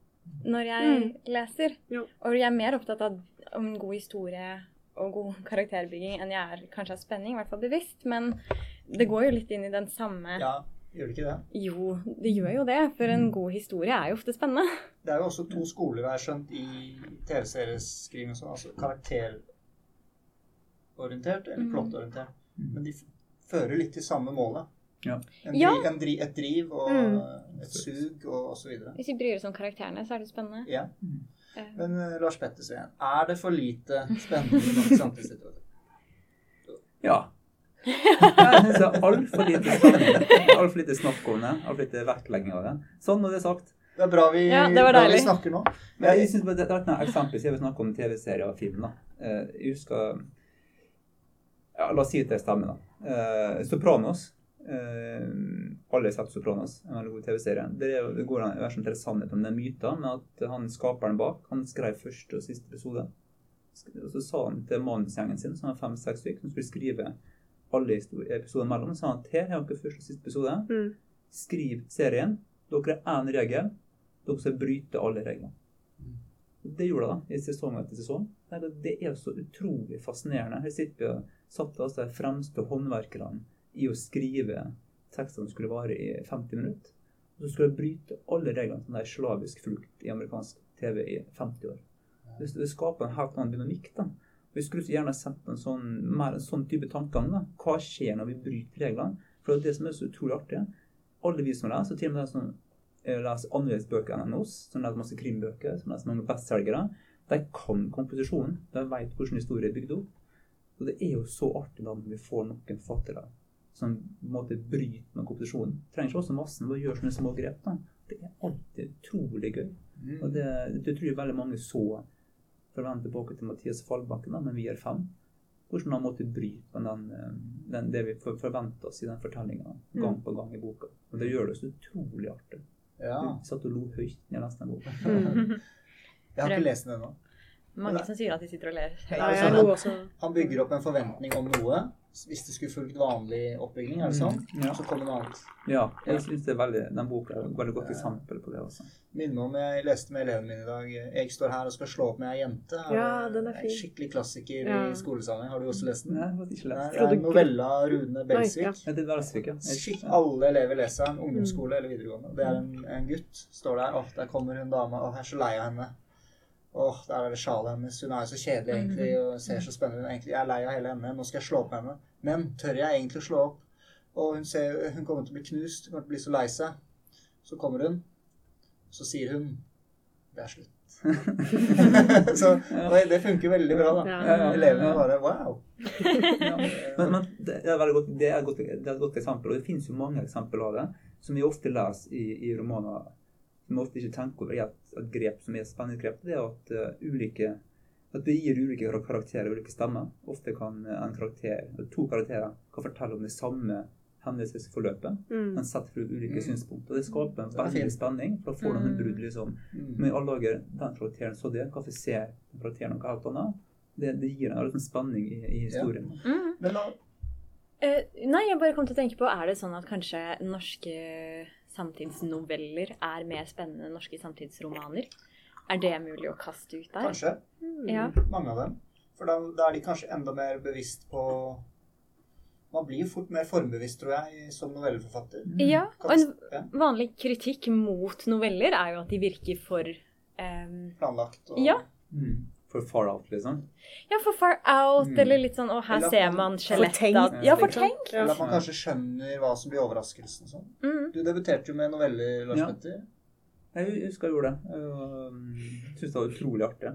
når jeg leser. Jo. Og jeg er mer opptatt av om en god historie og god karakterbygging enn jeg er kanskje av spenning, i hvert fall bevisst. Men det går jo litt inn i den samme Ja, gjør det ikke det? Jo, det gjør jo det. For en god historie er jo ofte spennende. Det er jo også to skoler jeg har skjønt i TV-serieskriving, som altså karakterorientert eller Mm. plottorientert. Men de fører litt til samme målet. Ja. En Ja. en dri, et driv og Mm. et sug og osv. Hvis vi bryr oss om karakterene, så er det spennende. Ja. Eh, Men Lars Lars Pettersen, er det for lite spennende i norsk samtidslitteratur? Ja. Jeg er altfor lite spennende. Altfor lite snakk om det. Altfor lite vektlegging av det. Sånn når det er sagt. Det er bra vi, Ja, det var bra vi snakker nå. Men jeg synes bare det, det er et eksempel siden vi snakker om TV-serier og film. da. Eh, Jeg husker ja, La oss si at det stemmer. da. Eh, Sopranos eh, alle har sett Sopranos, en veldig god TV-serie. Det, er det går an å være sånn til sannhet om den myten, men at han skaperen bak han skrev første og siste episode. Og så sa han til manusgjengen sin, som var fem-seks stykker, som skulle skrive alle episoder episodene mellom, sa han at her har dere første og siste episode. Mm. Skriv serien. Dere har én regel. Dere skal bryte alle reglene. Det gjorde jeg i sesong etter sesong. Det- Det er så utrolig fascinerende. Her sitter vi og satt oss de fremste håndverkerne i å skrive tekster som skulle vare i 50 minutter. Og så skulle jeg bryte alle reglene som det er slavisk flukt i amerikansk TV i 50 år. Det, skaper en helt annen dynamikk. da. Vi skulle gjerne sett en sånn, mer en sånn type tanker, da. Hva skjer når vi bryter reglene? For det er det som er så utrolig artig. Alle vi som leser, og til og med de som eh, leser annerledes bøker enn oss, som leser masse krimbøker, som leser mange bestselgere, de kan komposisjonen. De vet hvordan historien er bygd opp. Og det er jo så artig da når vi får noen forfattere som på en måte bryter med komposisjonen. Trenger ikke også massen, bare gjør sånne små grep. da. Det er alltid utrolig gøy. Mm. Og det, det tror jeg veldig mange så for å vende tilbake til Mathias Fallbakken, da, men vi er fem. Hvordan han måtte bryte med den, eh, den, det vi for- forventer oss i den fortellinga gang på gang i boka. Og det gjør det så utrolig artig. Ja. Vi satt og lo høyt når jeg leste den boka. Mm. Jeg har ikke lest den ennå. Mange som sier at de sitter og ler. Nei, også. Han bygger opp en forventning om noe. Hvis det skulle fulgt vanlig oppbygging, er det sånn? Mm, ja. Så kommer noe annet. Ja, jeg synes det er veldig, den boka er et veldig godt eksempel på det. også. Minner om jeg leste med elevene mine i dag. Jeg står her og skal slå opp med ei jente. Ja, den er En fin. Skikkelig klassiker Ja. i skolesammenheng. Har du også lest den? Nei, jeg har ikke Nei, lest. det er en novelle av Rune Belsvik. ja. Ja, det er ja. Alle elever leser den, ungdomsskole eller videregående. Det er en, en gutt. Står der. Åh, der kommer hun dama. Åh, jeg er så lei av henne. Åh, der er det sjalet hennes. Hun er jo så kjedelig egentlig og ser så spennende ut. Egentlig, jeg er lei av hele henne. Nå skal jeg slå opp med henne. Men tør jeg egentlig å slå opp? Og hun, ser, hun kommer til å bli knust. Hun kommer til å bli så lei seg. Så kommer hun. Så sier hun Det er slutt. så og det funker veldig bra, da. Ja. Ja, ja, Elevene bare Wow. Ja, men, men det er, veldig godt, det, er et godt, det er et godt eksempel, og det finnes jo mange eksempler av det, som vi ofte leser i, i romaner vi vi ofte ikke tenker over. i Et, et grep som er et spennende grep, det er at uh, ulike at det gir ulike karakterer ulike stemmer. Ofte kan en karakter, to karakterer kan fortelle om det samme hendelsesforløpet, Mm. men sett fra ulike Mm. synspunkter. Det skaper en veldig spenning, for da får du en Mm. brudd. liksom. Mm. Men i alle dager, den karakteren så det, hvorfor ser karakteren noe helt annet? Det, det gir en liksom spenning i, i historien. Mm. Men da Uh, nei, jeg bare kom til å tenke på, er det sånn at kanskje norske samtidsnoveller er mer spennende enn norske samtidsromaner? Er det mulig å kaste ut der? kanskje Mm. Ja. mange av dem. For da, da er de kanskje enda mer bevisst på Man blir jo fort mer formbevisst, tror jeg, som novelleforfatter. Ja, og en vanlig kritikk mot noveller er jo at de virker for um... planlagt. Og, Ja. Mm. For far out, liksom. Ja, for far out, Mm. eller litt sånn Å, her Eller ser man- skjelettet Ja, for tenk. Ja. Eller at man kanskje skjønner hva som blir overraskelsen. Sånn. Mm. Du debuterte jo med noveller, Lars Ja. Jeg husker jeg gjorde det. Jeg um, syntes det var utrolig artig.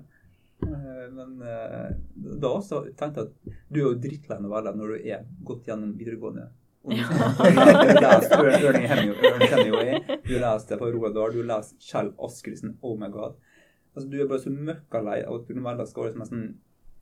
Eh, Men eh, da også tenkte jeg at du er jo drittlei noveller når du er gått gjennom videregående. Og Du Ørn- Ørning Hemingway, du leste på Roedal, du leser Kjell Askelsen, oh my god. Altså, du er bare så møkkalei av at noveller skal være nesten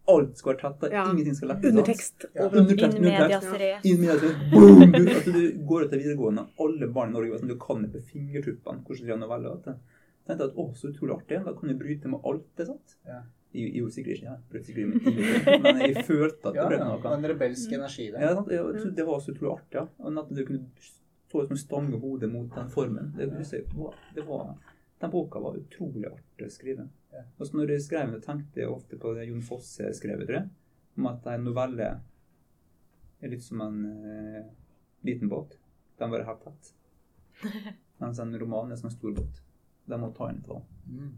Alt skal være tetta, Ja. ingenting skal lettes. Undertekst Ja. Undertekst, In medias res. In medias det, boom, du, altså, du går ut til videregående, alle barn i Norge, altså, du kan på fingertuppene hvordan skrive noveller. vet du. tenkte at å, så utrolig artig, da kan du bryte med alt det, sant? Ja. Jeg gjorde sikkert ikke det, sikkert med ingenting, men jeg følte at det ble noe. Den en rebelsk energi der. Ja, sant? Jeg det var så utrolig artig, ja. Og at du kunne stå som stange hodet mot den formen. Det, det var, den boka var utrolig artig å skrive. Ja. Og når jeg skrev den, tenkte jeg ofte på det Jon Fosse skrev, tror jeg, om at en novelle er litt som en uh, liten båt. Den bare har tatt. Mens en roman er som en stor båt. Den må ta inn vann. Mm.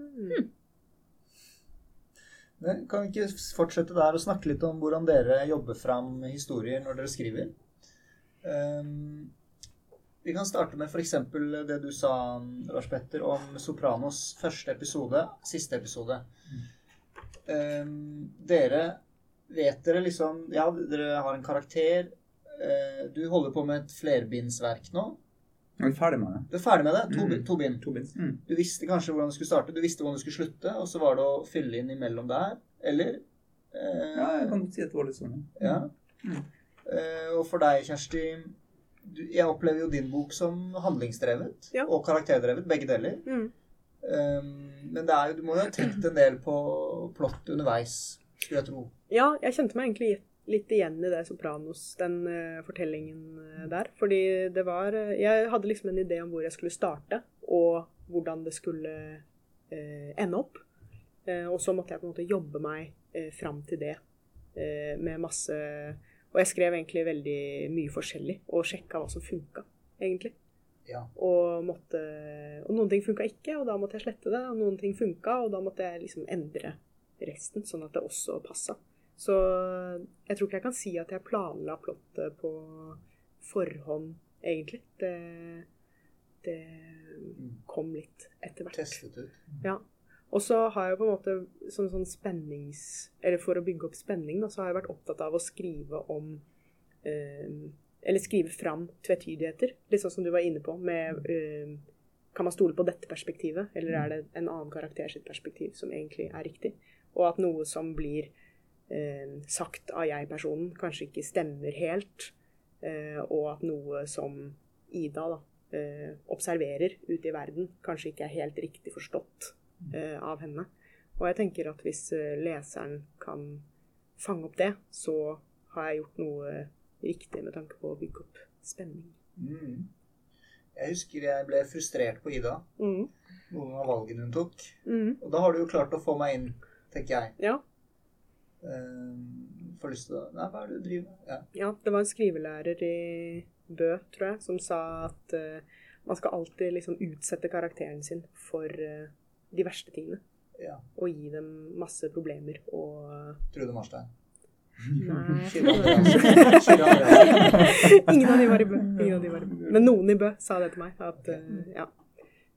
Mm. Men kan vi ikke fortsette der og snakke litt om hvordan dere jobber fram historier når dere skriver? Ehm, vi kan starte med f.eks. det du sa, Lars Petter, om Sopranos første episode, siste episode. Ehm, dere Vet dere liksom Ja, dere har en karakter. Uh, du holder på med et flerbindsverk nå. Jeg Er ferdig med det? Du er ferdig med det? To, Mm. to bind. To bind. Mm. Du visste kanskje hvordan du skulle starte, du visste hvordan du skulle slutte, og så var det å fylle inn imellom der, eller? Uh, Ja, jeg kan si at det var litt sånn. ja. Mm. Eh, og for deg, Kjersti, jeg opplever jo din bok som handlingsdrevet Ja. og karakterdrevet, begge deler. Mm. Um, men det jo, du må jo ha tenkt en del på plott underveis, skulle jeg tro. Ja, jeg kjente meg egentlig litt igjen i det Sopranos, den uh, fortellingen eh, der. Fordi det var eh, Jeg hadde liksom en idé om hvor jeg skulle starte, og hvordan det skulle uh, ende opp. Uh, og så måtte jeg på en måte jobbe meg uh, fram til det med masse Og jeg skrev egentlig veldig mye forskjellig, og sjekka hva som funka, egentlig. Ja. Og, måtte, og noen ting funka ikke, og da måtte jeg slette det. Og noen ting funka, og da måtte jeg liksom endre resten, sånn at det også passa. Så jeg tror ikke jeg kan si at jeg planla plottet på forhånd, egentlig. Det, det kom litt etter hvert. Testet ut. Ja. Og så har jeg på en måte som sånn spennings... Eller for å bygge opp spenning, da, så har jeg vært opptatt av å skrive om eh, Eller skrive fram tvetydigheter. Litt sånn som du var inne på, med eh, Kan man stole på dette perspektivet, eller er det en annen karakter sitt perspektiv som egentlig er riktig? Og at noe som blir eh, sagt av jeg-personen, kanskje ikke stemmer helt. Eh, og at noe som Ida da, eh, observerer ute i verden, kanskje ikke er helt riktig forstått av henne. Og jeg tenker at hvis eh, leseren kan fange opp det, så har jeg gjort noe riktig med tanke på å bygge opp spenning. Mm. Jeg husker jeg ble frustrert på Ida, Mm. noen av valgene hun tok. Mm. Og da har du jo klart å få meg inn, tenker jeg. Ja. Um, får lyst til å Nei, hva er det du driver med? Ja. ja, det var en skrivelærer i Bø, tror jeg, som sa at uh, man skal alltid liksom utsette karakteren sin for eh, de verste tingene. ja. Og gi dem masse problemer og Trude Marstein. Nei. Ingen av de var i Bø. Ingen av de var i Bø. Men noen i Bø sa det til meg, at eh, ja,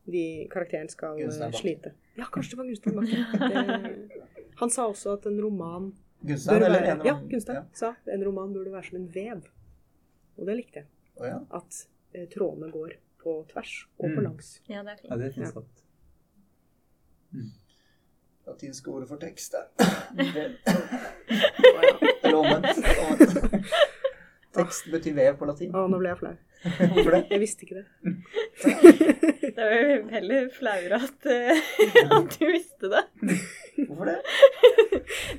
de, karakteren skal slite. Ja, kanskje det var Gunstein Bakke. Han sa også at en roman Gunstein, eller en Ja, Gunstein sa en roman burde være som en vev. Og det likte jeg. At eh, trådene går på tvers og på Mm. langs. Ja, det er fint. det er fint Ja. sagt. Latinske ordet for tekst, det. Eller omvendt. Tekst betyr vev på latin. Å, nå ble jeg flau. Hvorfor det? Jeg visste ikke det. Det er jo heller flauere at, eh, at du visste det. Hvorfor det?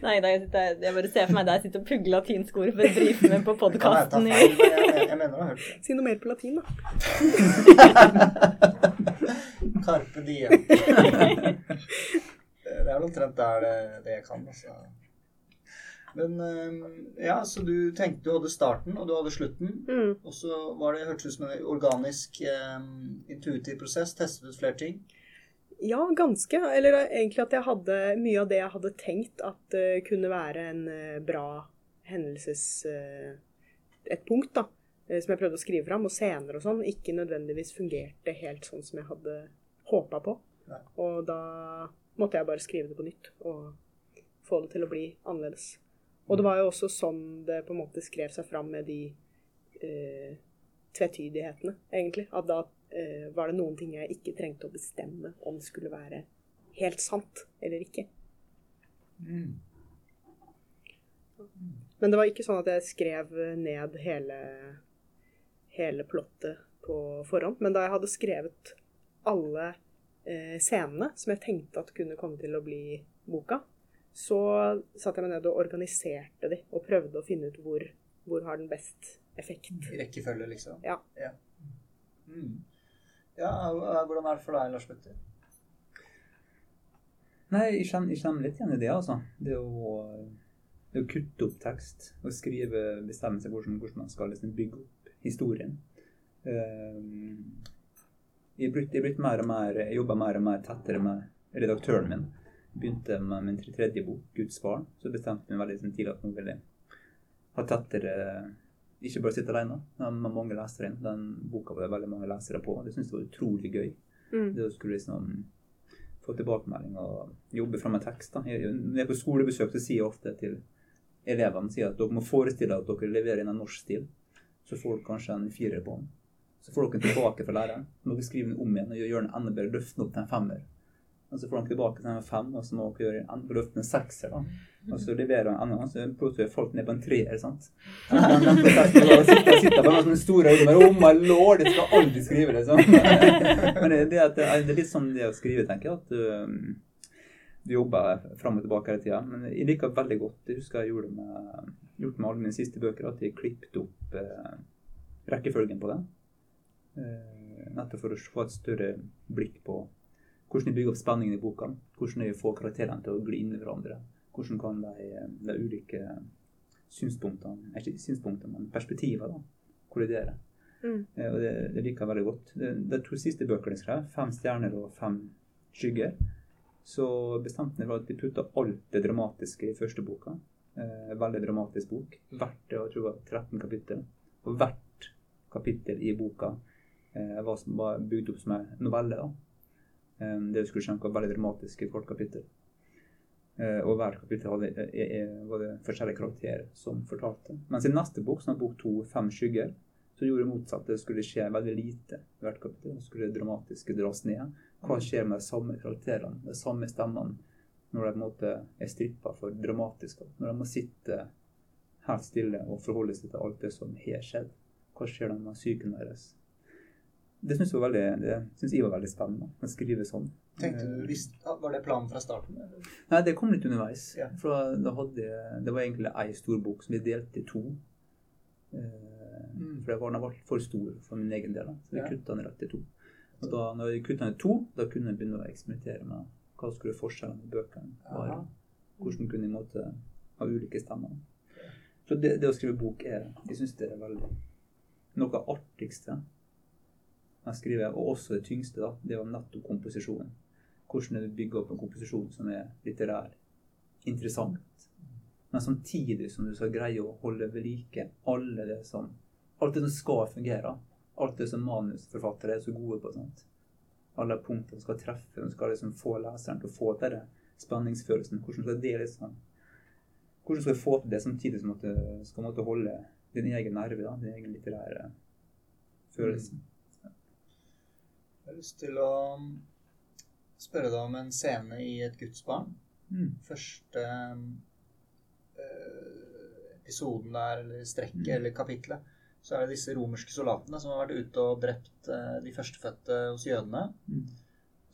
Nei, nei jeg, sitter, jeg bare ser for meg deg sitte og pugge latinske ord for å drive med på Kan podkasten. Jeg, jeg, jeg mener å ha hørt det. Si noe mer på latin, da. Carpe diem. Det er vel omtrent der det, det jeg kan, altså. Men ja, så du tenkte du hadde starten, og du hadde slutten. Mm. Og så var det, hørtes ut som en organisk, intuitiv prosess. Testet ut flere ting. Ja, ganske. Eller egentlig at jeg hadde mye av det jeg hadde tenkt at uh, kunne være en uh, bra hendelses... Uh, et punkt, da. Eh, som jeg prøvde å skrive fram, og scener og sånn, ikke nødvendigvis fungerte helt sånn som jeg hadde håpa på. Nei. Og da måtte jeg bare skrive det på nytt og få det til å bli annerledes. Og det var jo også sånn det på en måte skrev seg fram med de eh, tvetydighetene, egentlig. At da eh, var det noen ting jeg ikke trengte å bestemme om det skulle være helt sant eller ikke. Men det var ikke sånn at jeg skrev ned hele, hele plottet på forhånd. Men da jeg hadde skrevet alle eh, scenene som jeg tenkte at kunne komme til å bli boka, så satte jeg meg ned og organiserte de, og prøvde å finne ut hvor, hvor har den best effekt. I rekkefølge, liksom. Ja. Ja, mm. ja hvordan er det for deg, Lars Petter? Nei, jeg kjenner, jeg kjenner litt igjen i det, altså. Det å, det å kutte opp tekst og skrive, bestemmelser hvordan, hvordan man skal liksom bygge opp historien. Eh, jeg har er blitt mer og mer, jeg jobber mer og mer tettere med redaktøren min. Begynte med min tredje bok, 'Guds barn'. Så bestemte jeg meg veldig sånn tidlig at nå vil jeg ha tettere Ikke bare sitte alene, men med mange lesere. Den boka var det veldig mange lesere på. Det syntes jeg var utrolig gøy. Mm. Det å skulle liksom få tilbakemelding og jobbe fram en tekst. Da. Jeg, når jeg er på skolebesøk, så sier jeg ofte til elevene sier at dere må forestille at dere leverer inn en norsk stil. Så får dere kanskje en firer på den. Så får dere den tilbake fra læreren. Så må dere skrive den om igjen og gjøre den enda bedre. Løfte den opp til en femmer. Og så får de tilbake til en fem, og så må dere gjøre en løfte en sekser. da. Og så leverer han enda, så plutselig falt ned på en treer. sant? Den, den prosessen, sitter, sitter bare med sånne store øyne Oh my lord, jeg skal aldri skrive det sånn. Men det, det, er- det er litt sånn det å skrive, tenker jeg, at um, du jobber fram og tilbake hele tida. Men jeg liker veldig godt Jeg husker jeg gjorde det med, gjort med alle mine siste bøker, at jeg klippet opp eh, rekkefølgen på det. Eh, nettopp for å få et større blikk på hvordan de bygger opp spenningen i boka. Hvordan jeg får karakterene til å gli inn i hverandre. Hvordan kan de, de ulike synspunktene, ikke synspunktene, men perspektiver, kollidere. Mm. Eh, Og det, det liker jeg veldig godt. De, de to siste bøkene jeg skrev, 'Fem stjerner og fem skygger', så bestemte jeg for at de putta alt det dramatiske i første boka. Eh, veldig dramatisk bok. Hvert jeg tror det var 13 kapittel. Og hvert kapittel i boka eh, var, var bygd opp som en novelle. da. Eh, det du skulle skjønne var veldig dramatisk i hvert kapittel. Eh, og hvert kapittel hadde, eh, eh, var det forskjellige karakterer som fortalte. Mens i neste bok, som er bok to, 'Fem skygger', så gjorde det motsatt. Det skulle skje veldig lite i hvert kapittel. Det skulle dramatiske dras ned. Hva skjer med de samme karakterene, de samme stemmene, når de på en måte er strippa for dramatisk? Når de må sitte helt stille og forholde seg til alt det som har skjedd. Hva skjer da med psyken deres? Det syns jeg, var veldig- spennende å skrive sånn. Tenkte du, visst, Var det planen fra starten? Eller? Nei, det kom litt underveis. Ja. For da, hadde Det var egentlig ei stor bok som vi delte i to. Eh, Mm. For det var, den var for stor for min egen del. Så vi Ja. kutta den rett i to. Og da når vi kutta den i to, da kunne jeg begynne å eksperimentere med hva skulle forskjellene i bøkene være. Hvordan kunne de måtte ha ulike stemmer. Så det, det å skrive bok er Jeg syns det er veldig noe av det artigste jeg skriver, og også det tyngste, da, det var nettopp komposisjonen. Hvordan du bygger opp en komposisjon som er litterær, interessant, men samtidig som du skal greie å holde ved like alle det som, alt det som skal fungere. Alt det som manusforfattere er så gode på. sant? Alle punktene skal treffe, du skal liksom få leseren til å få til det, spenningsfølelsen. Hvordan skal det liksom hvordan skal du få til det samtidig som at du skal måtte holde din egen nerve, da, din egen litterære følelse? Jeg har lyst til å spørre deg om en scene i Et gudsbarn'. Mm. Første øh, episoden der, eller strekket, Mm. eller kapitlet, så er det disse romerske soldatene som har vært ute og drept eh, de førstefødte hos jødene. Mm.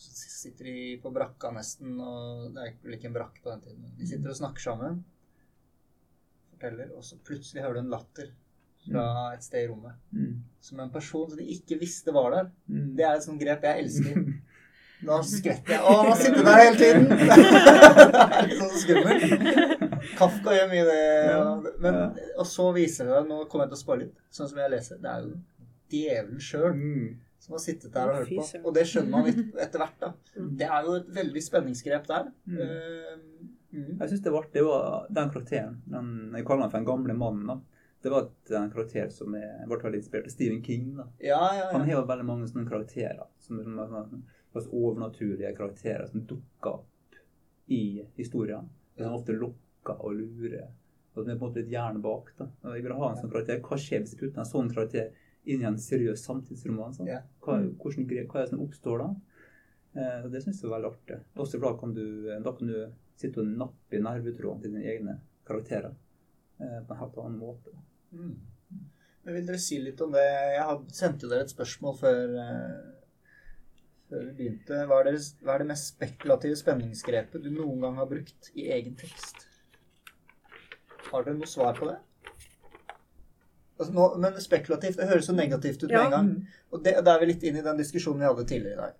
Så sitter de på brakka nesten, og det er ikke en brakke på den tiden. De sitter og snakker sammen, forteller, og så plutselig hører du en latter fra et sted i rommet. Mm. Som en person som de ikke visste var der. Mm. Det er et sånt grep jeg elsker. Nå skvetter jeg. Å, han har sittet der hele tiden! det er ikke så skummelt. Kafka gjør mye det. og- Men, og så viser det deg, nå kommer jeg til å spoile litt, sånn som jeg leser, det er jo djevelen sjøl Mm. som har sittet der og hørt på. Og det skjønner man litt etter hvert, da. Det er jo et veldig spenningsgrep der. Mm. Eh, mm. Jeg syns det var artig, den karakteren. Den, jeg kaller han for den gamle mannen. da. Det var en karakter som er, ble veldig inspirert av Stephen King. da. Ja, ja, Han har jo veldig mange sånne karakterer. Som som, som, sånne overnaturlige karakterer som dukker opp i historien. Som ofte lokker og lurer. Og vi er på en måte litt hjerne bak. da. Og jeg vil ha en sånn karakter. Hva skjer hvis jeg putter en sånn karakter inn i en seriøs samtidsroman? Sånn? Hva, hvordan, hva er det som oppstår da? Eh, det syns jeg er veldig artig. Også for da kan du, da kan du sitte og nappe i nervetrådene til dine egne karakterer eh, på en helt annen måte. Mm. Men vil dere si litt om det? Jeg sendte dere et spørsmål før, eh, før vi begynte. Hva er, deres, hva er det mest spekulative spenningsgrepet du noen gang har brukt i egen tekst? Har dere noe svar på det? Altså nå, men spekulativt, det høres så negativt ut med Ja. en gang. Og det, da er vi litt inn i den diskusjonen vi hadde tidligere i dag.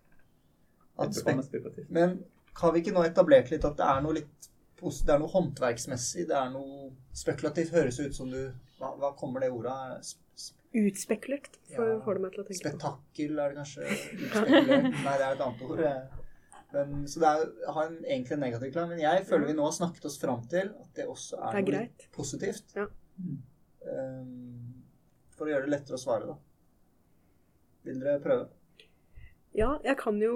At spek men har vi ikke nå etablert litt at det er noe litt Det er noe håndverksmessig, det er noe spekulativt. Høres ut som du Hva, hva kommer det ordet av? Sp- sp- Utspekulert, får, Ja. får det meg til å tenke på. Spetakkel er det kanskje? Utspekulert? Nei, det er et annet ord. Men, så det er, har en, egentlig en negativ klang. Men jeg føler vi nå har snakket oss fram til at det også er, Det er noe positivt. Ja. Um, for å gjøre det lettere å svare, da. Vil dere prøve? Ja, jeg kan jo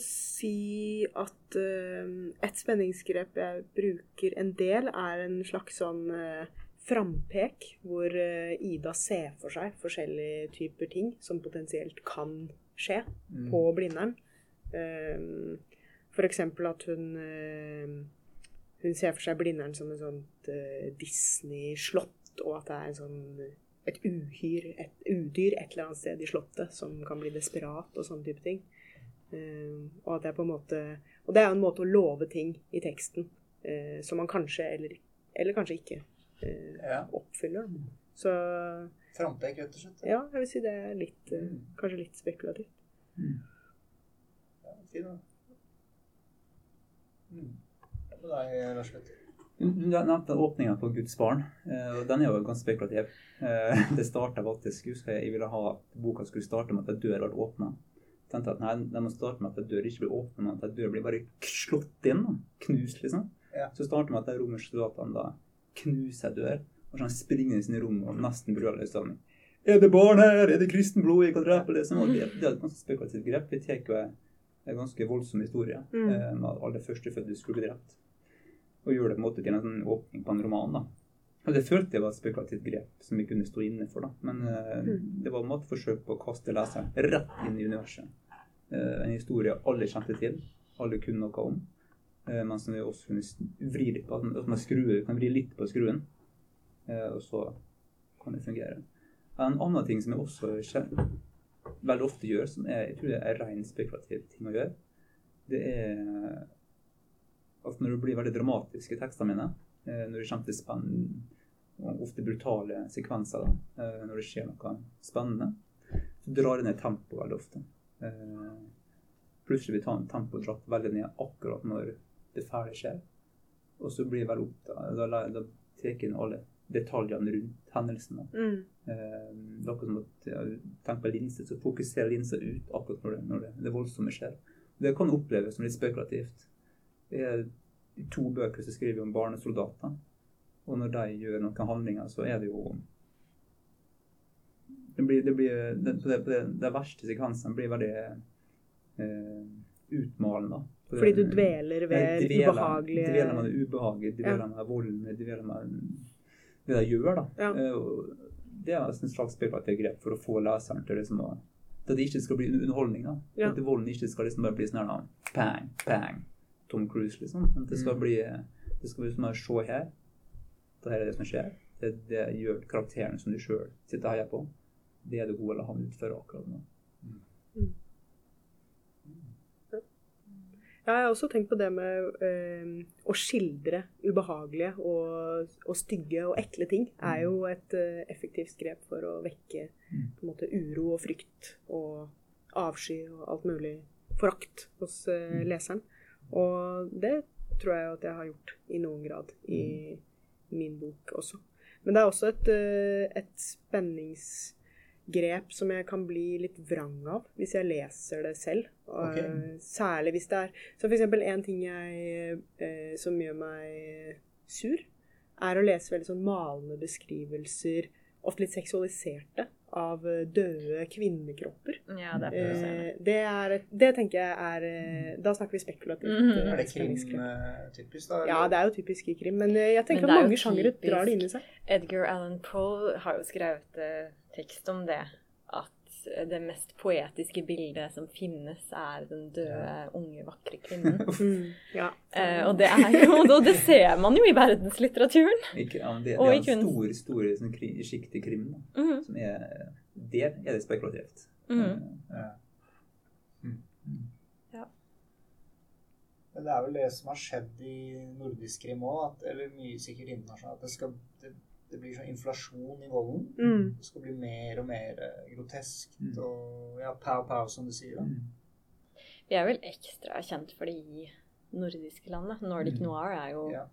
si at uh, et spenningsgrep jeg bruker en del, er en slags sånn uh, frampek, hvor uh, Ida ser for seg forskjellige typer ting som potensielt kan skje Mm. på Blindern. Eh, For eksempel at hun eh, Hun ser for seg Blindern som en sånt eh, Disney-slott, og at det er en sånn et uhyr, et udyr et eller annet sted i slottet som kan bli desperat og sånne type ting. Eh, og at det er på en måte Og det er jo en måte å love ting i teksten eh, som man kanskje eller, eller kanskje ikke eh, oppfyller. Så Frampek, rett og slett. ja, jeg vil si det er litt eh, Mm. Kanskje litt spekulativt. Ja, fin, da. Mm. Ja, med deg, Lars Petter. Du nevnte åpninga på Guds barn. eh, og Den er jo ganske spekulativ. Eh, Det starta faktisk Jeg husker jeg ville ha at boka skulle starte med at en dør ble åpna. Tenkte at nei, den må starte med at en dør ikke blir åpna, men at en dør blir bare slått inn. da. Knust, liksom. Ja. Så starter med at de romerske soldatene da knuser en dør, og så springer inn i rommet og nesten brøler sammen. Er det barn her? Er det kristen blod jeg kan drepe? Liksom? Og det, det er et ganske spekulativt grep. Vi tar jo en ganske voldsom historie Mm. eh, med at alle førstefødte skulle bli drept og gjøre det på en måte til en sånn åpning på en roman. da. Og Det følte jeg var et spekulativt grep som vi kunne stå inne for. da. Men eh, Mm. det var en måte forsøk på å kaste leseren rett inn i universet. Eh, en historie alle kjente til, alle kunne noe om. Eh, men som vi også kunne vri litt på. At man skruer, kan vri litt på skruen, og så kan det fungere. En annen ting som jeg også veldig ofte gjør, som er, jeg tror er ren spekulativ ting å gjøre, det er at når det blir veldig dramatiske tekster mine, eh, når det kommer til spenn, og ofte brutale sekvenser, da, eh, når det skjer noe spennende, så drar det ned tempoet veldig ofte. Eh, Plutselig blir tempoet dratt veldig ned akkurat når det fæle skjer. Og så blir jeg veldig opptatt Da, da tar jeg inn alle detaljene rundt hendelsene. Mm. Eh, Det akkurat som at ja, tenk på linse, så fokuserer linsa ut akkurat når det, når det, det voldsomme skjer. Det kan oppleves som litt spekulativt. Det er to bøker som skriver om barnesoldater. Og når de gjør noen handlinger, så er det jo Det blir, det blir det, det, det, verste sekvensen blir veldig eh, utmalende. Fordi du dveler ved ubehagelige Dveler med det ubehaget, dveler Ja. med volden, dveler med det de gjør. da. Ja. Eh, Det er en slags grep for å få leseren til liksom å At det ikke skal bli underholdning. da. Ja. At volden ikke skal liksom bare bli sånn her pang, pang, Tom Cruise, liksom. At det skal Mm. bli det skal bli sånn her, se her. Dette er det som skjer. Det, det gjør karakteren som du sjøl sitter og heier på. Det er det gode eller han utfører akkurat nå. Ja, jeg har også tenkt på det med eh, å skildre ubehagelige og, og stygge og ekle ting. er jo et eh, effektivt grep for å vekke Mm. måte uro og frykt og avsky og alt mulig forakt hos eh, Mm. leseren. Og det tror jeg at jeg har gjort i noen grad i min bok også. Men det er også et, eh, et spenningsgrep som jeg kan bli litt vrang av hvis jeg leser det selv. Okay. Særlig hvis det er Så for eksempel en ting jeg, eh, som gjør meg sur, er å lese veldig sånn malende beskrivelser, ofte litt seksualiserte, av eh, døde kvinnekropper. Ja, det er. Eh, det, er, det tenker jeg er eh, Da snakker vi spekulativt. Mm -hmm. Er det krim-typisk, da? Ja, det er jo typisk i krim, men eh, jeg tenker Men at mange sjangere drar det inn i seg. Edgar Allan Poe har jo skrevet eh, tekst om det. Eh, det mest poetiske bildet som finnes, er den døde, unge, vakre kvinnen. Mm, ja. Eh, og det er jo og det ser man jo i verdenslitteraturen. Ikke, ja, det, det Og er i en kunst. stor, stor sånn, kri, sjikt i krim. Mm som er det er det spekulativt. mhm. Ja. Mm. Ja. Men det er vel det som har skjedd i nordisk krim òg, eller mye sikkert internasjonalt. At det, skal, det, det blir sånn inflasjon i volden. Mm. Det skal bli mer og mer grotesk Mm. og ja, pow-pow, som du sier. Mm. Vi er vel ekstra kjent for det i nordiske landet. Nordic Mm. noir er jo Ja.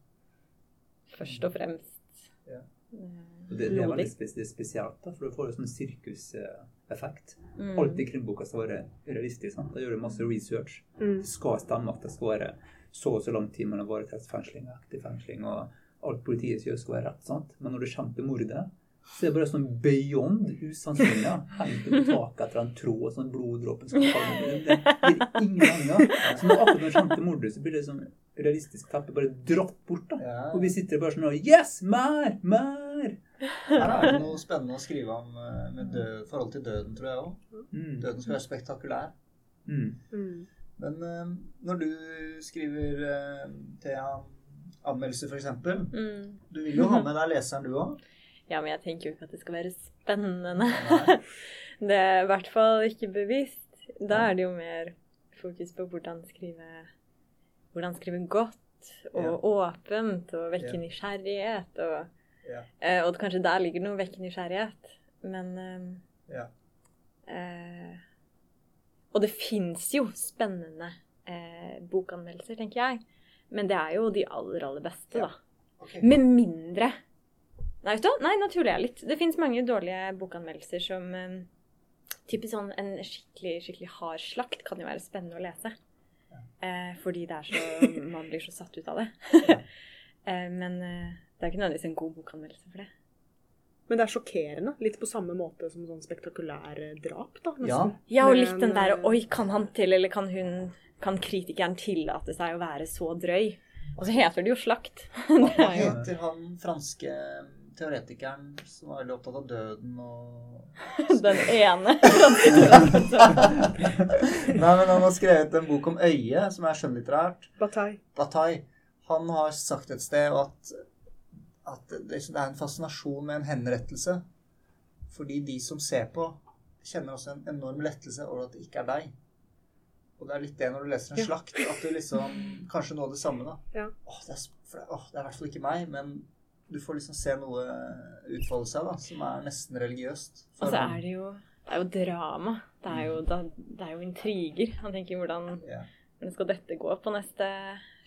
først og fremst Ja. eh, Og det, det er veldig spes det er spesielt, da, for du får jo sånn sirkuseffekt. Mm. Alt i krimboka skal være realistisk. sant? Da gjør du masse research. Mm. Det skal stemme at det skal være så og så lang tid mellom varetektsfengsling og aktivfengsling, og alt politiet sier skal være rett. sant? Men når det kommer til mordet, så er det bare sånn beyond usannsynlig. ja. Hengt på taket etter en tråd, og sånn bloddråpen skal falle. Det det gir ingen mening. Så når akkurat når det kommer til mordet, så blir det sånn realistisk teppe bare dratt bort. da. Og vi sitter bare sånn og Yes! Mer! Mer! Her er det noe spennende å skrive om eh, med død, forhold til døden, tror jeg òg. Mm. Døden skal være spektakulær. Mm. Mm. Men eh, når du skriver eh, til anmeldelser, f.eks. Mm. Du vil jo ha med deg leseren, du òg? Ja, men jeg tenker jo ikke at det skal være spennende. Det er i hvert fall ikke bevisst. Da er det jo mer fokus på hvordan skrive Hvordan skrive godt og Ja. åpent og vekke Ja. nysgjerrighet. Og, Ja. eh, og kanskje der ligger noe vekke nysgjerrighet. Men eh, Ja. eh, Og det fins jo spennende eh, bokanmeldelser, tenker jeg. Men det er jo de aller, aller beste, Ja. da. Okay. Med mindre Nei, vet du? Nei, nå tuller jeg litt. Det fins mange dårlige bokanmeldelser som um, Typisk sånn en skikkelig, skikkelig hard slakt kan jo være spennende å lese. Eh, fordi det er så Man blir så satt ut av det. eh, men eh, det er ikke nødvendigvis en god bokanmeldelse for det. Men det er sjokkerende. Litt på samme måte som sånn spektakulære drap, da. Ja. Ja, og litt den der eh, Oi, kan han til, eller kan hun Kan kritikeren tillate seg å være så drøy? Og så heter det jo slakt. Hva er heter han franske teoretikeren som var veldig opptatt av døden og den ene. Nei, men han har skrevet en bok om øyet, som er skjønnlitterært. Bataille. Bataille. Han har sagt et sted at, at det det er en fascinasjon med en henrettelse. Fordi de som ser på, kjenner også en enorm lettelse over at det ikke er deg. Og det er litt det når du leser en Ja. slakt, at du liksom Kanskje noe av det samme, da. Ja. Åh, det, er, åh, det er i hvert fall ikke meg, men du får liksom se noe utfolde seg, da, som er nesten religiøst. Og så er det jo det er jo drama. Det er jo, da, det er jo intriger. Han tenker hvordan, ja. hvordan skal dette gå på neste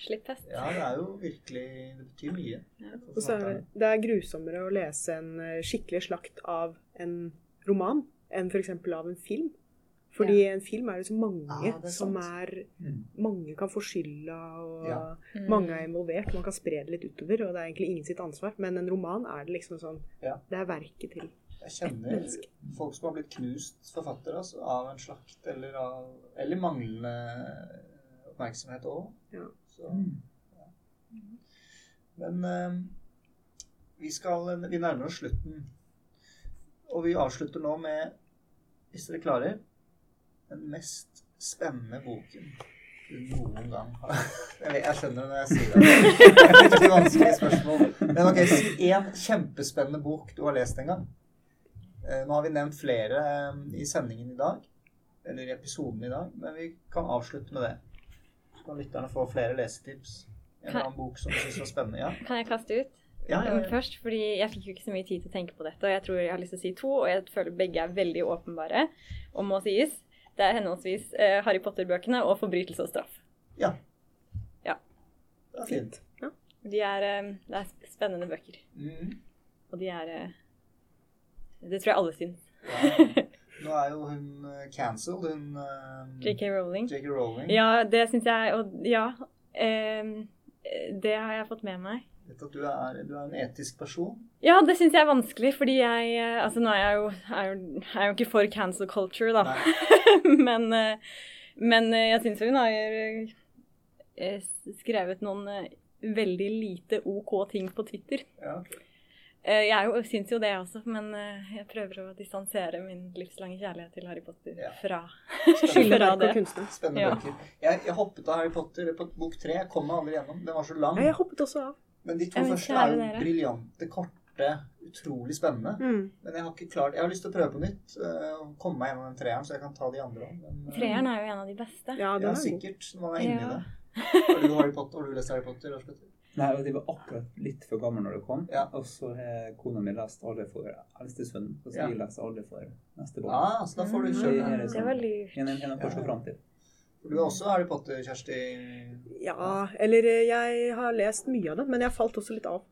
slippfest? ja, det er jo virkelig Det betyr mye. Og så er det, det er grusommere å lese en eh, skikkelig slakt av en roman enn f.eks. av en film. Fordi en film er det så mange Ja, det er som er Mm. Mange kan få skylda, og Ja. Mm. mange er involvert. Man kan spre det litt utover, og det er egentlig ingen sitt ansvar. Men en roman er det liksom sånn Ja. Det er verket til Jeg kjenner Menneske. folk som har blitt knust forfattere altså, av en slakt eller, av, eller manglende oppmerksomhet òg. Ja. Så, ja. Men eh, vi, skal, vi nærmer oss slutten. Og vi avslutter nå med, hvis dere klarer, den mest spennende boken du noen gang har Jeg, vet, jeg skjønner når jeg sier det. Det er litt vanskelig spørsmål. Men ok, si én kjempespennende bok du har lest en gang. Eh, Nå har vi nevnt flere eh, i sendingen i dag, eller i episoden i dag, men vi kan avslutte med det. Så kan lytterne få flere lesetips. En annen bok som du syns var spennende. Ja, Kan jeg kaste ut ja, ja, ja. først? Fordi jeg fikk jo ikke så mye tid til å tenke på dette. Og jeg tror jeg har lyst til å si to, og jeg føler begge er veldig åpenbare og må sies. Det er henholdsvis eh, Harry Potter-bøkene og 'Forbrytelse og straff'. ja. Ja. Det er fint. De er, eh, det er spennende bøker. Mm. Og de er eh, Det tror jeg alle syns. Ja. Nå er jo hun eh, cancelled, hun JK Rowling. J.K. Rowling. Ja, det syns jeg. Og ja. Eh, det har jeg fått med meg. Vet at du er, du er en etisk person. Ja, det syns jeg er vanskelig, fordi jeg eh, Altså, nå er jeg jo, er jo, er jo ikke for cancel culture, da. Men, eh, men eh, jeg syns hun har skrevet noen veldig lite OK ting på Twitter. Ja. okay. Jeg syns jo det også, men jeg prøver å distansere min livslange kjærlighet til Harry Potter Ja. fra, fra det. kunstner. Spennende Ja. bøker. Jeg, jeg hoppet av Harry Potter på bok tre. Jeg kom meg aldri gjennom. Den var så lang. Ja, jeg hoppet også av. Men de to første er jo briljante, korte, utrolig spennende. Mm. Men jeg har ikke klart Jeg har lyst til å prøve på nytt. eh, og komme meg gjennom den treeren, så jeg kan ta de andre òg. Treeren er jo en av de beste. Ja, Ja, er sikkert. Når man er inni Ja. det. Har du, Harry Potter, har du lest Harry Potter? Lars Petter? Nei, og de var akkurat litt for gammel når det kom. Ja. Og så har kona mi lest alle for eldstesønnen, og så Ja. jeg leser alle for neste barn. Ah, så da får du Mm. Det er den. sånn. Det var lurt. En, en, en. For Du er også Harry Potter, Kjersti. Ja, eller eh, jeg har lest mye av det, men jeg falt også litt av.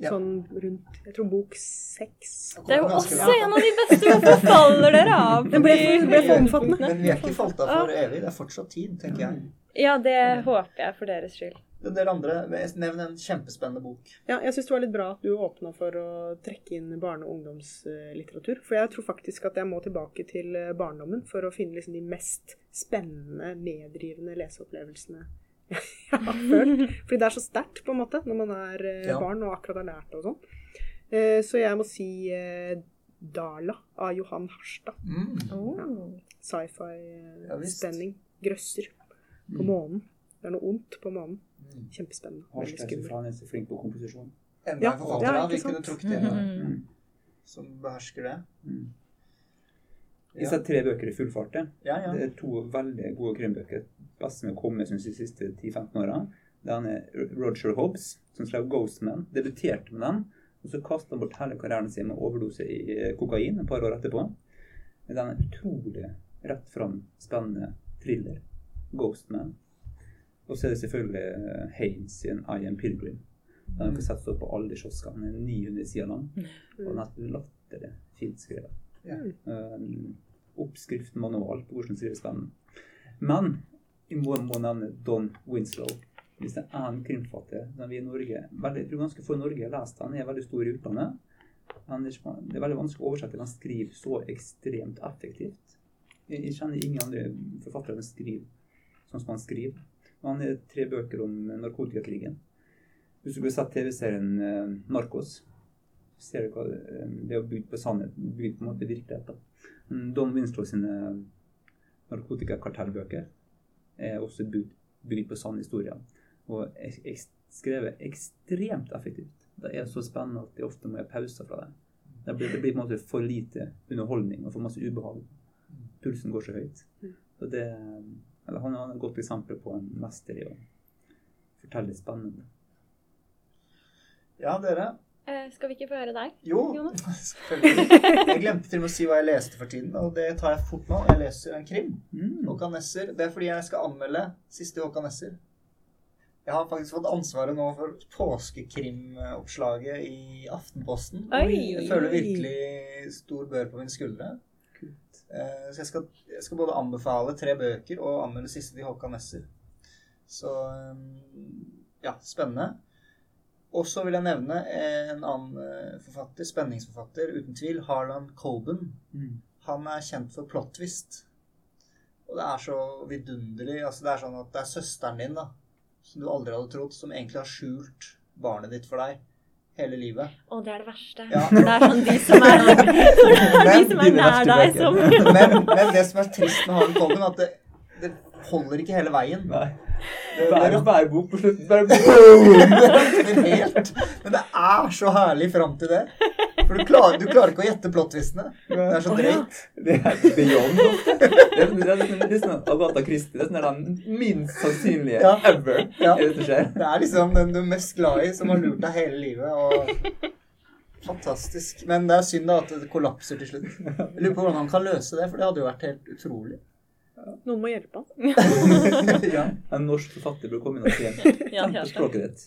Ja. Sånn rundt Jeg tror bok seks. Det er jo også en av de beste. Hvorfor faller dere av? Det ble ble for omfattende. Men vi er ikke falt av for evig. Det er fortsatt tid, tenker jeg. Ja, det håper jeg for deres skyld. En del andre, Nevn en kjempespennende bok. Ja, jeg syns det var litt bra at du åpna for å trekke inn barne- og ungdomslitteratur. For jeg tror faktisk at jeg må tilbake til eh, barndommen for å finne liksom de mest spennende, meddrivende leseopplevelsene jeg har følt. Fordi det er så sterkt, på en måte, når man er eh, Ja. barn og akkurat har lært det og sånn. Eh, Så jeg må si Dala av Johan Harstad. Mm. Oh. Sci-fi-spenning. Ja, spenning, grøsser. på månen. Det er noe ondt på månen. Mm. Kjempespennende. Veldig skummelt. han er så flink på komposisjon. Enda Ja, en forfatter ja, vi kunne trukket inn, Mm. Mm. som behersker det. Mm. Ja. Disse tre bøker i full fart. det. Ja, ja. Det er to veldig gode krimbøker. Beste som å kommet synes, de siste 10-15 åra. Den er Roger Hobbes, som skrev 'Ghostman'. Debuterte med den. Og så kastet han bort hele karrieren sin med overdose i eh, kokain et par år etterpå. Den er utrolig rett fram spennende thriller. 'Ghostman'. Og så er det selvfølgelig eh, Haynes sin 'I Am Pilgrim'. Den kan settes opp på alle kioskene. Den er 900 sider lang. Og den er latterlig fint skrevet. Ja. Um, oppskrift, manual på hvordan skrives den. Men jeg må, må nevne Don Winslow. Hvis det er en krimfatter som vi i Norge veldig, Jeg tror ganske få i Norge har lest han, er veldig stor i utlandet. Han er, det er veldig vanskelig å oversette. Han skriver så ekstremt effektivt. Jeg, jeg kjenner ingen andre forfattere som skriver sånn som han skriver. Han har tre bøker om narkotikakrigen. Hvis du skulle sett TV-serien eh, Narkos, ser du hva eh, det er bygd på sannhet, bygd på en måte virkelighet. da. Dom Don Winslow sine narkotikakartellbøker er også bygd, bygd på sann historie. Og er skrevet ekstremt effektivt. Det er så spennende at jeg ofte må ha pauser fra det. Det blir, det blir på en måte for lite underholdning og for masse ubehag. Pulsen går så høyt. Så det, eller han er et godt eksempel på en mester i å fortelle spennende. ja, dere. Eh, skal vi ikke få høre deg? Jo, Jonas? selvfølgelig. Jeg glemte til og med å si hva jeg leste for tiden, og det tar jeg fort nå. Jeg leser en krim. Mm. Håkan Nesser. Det er fordi jeg skal anmelde siste Håkan Nesser. Jeg har faktisk fått ansvaret nå for påskekrimoppslaget i Aftenposten. Oi! Jeg føler virkelig stor bør på mine skuldre. Eh, Så jeg skal, jeg skal både anbefale tre bøker og anmelde siste til Håkan Nesser. Så um, ja, spennende. Og så vil jeg nevne en annen eh, forfatter, spenningsforfatter, uten tvil, Harlan Colben. Mm. Han er kjent for plot twist. Og det er så vidunderlig. Altså det er sånn at det er søsteren din, da, som du aldri hadde trodd, som egentlig har skjult barnet ditt for deg hele livet. Og det er det verste. Ja. Det er sånn de som er, de som er nær deg, som Men, men det som er trist med Harald er at det, det holder ikke hele veien. Nei. Det, det, hver bok på slutten bare boom! det rakner helt. Men det er så herlig fram til det. For du klarer, du klarer ikke å gjette plot-twistene. Det er så drøyt. Det er beyond ofte. Det er, det er, liksom- det er sånn Agatha Christie. Det er sånn den minst sannsynlige Ja. ever Ja. er det. Det er liksom den du er mest glad i, som har lurt deg hele livet. Og fantastisk. Men det er synd da at det kollapser til slutt. Jeg lurer på hvordan han kan løse det, for det hadde jo vært helt utrolig. Noen må hjelpe han. ja. En norsk forfatter bør komme inn og Kjent ja, språket ditt.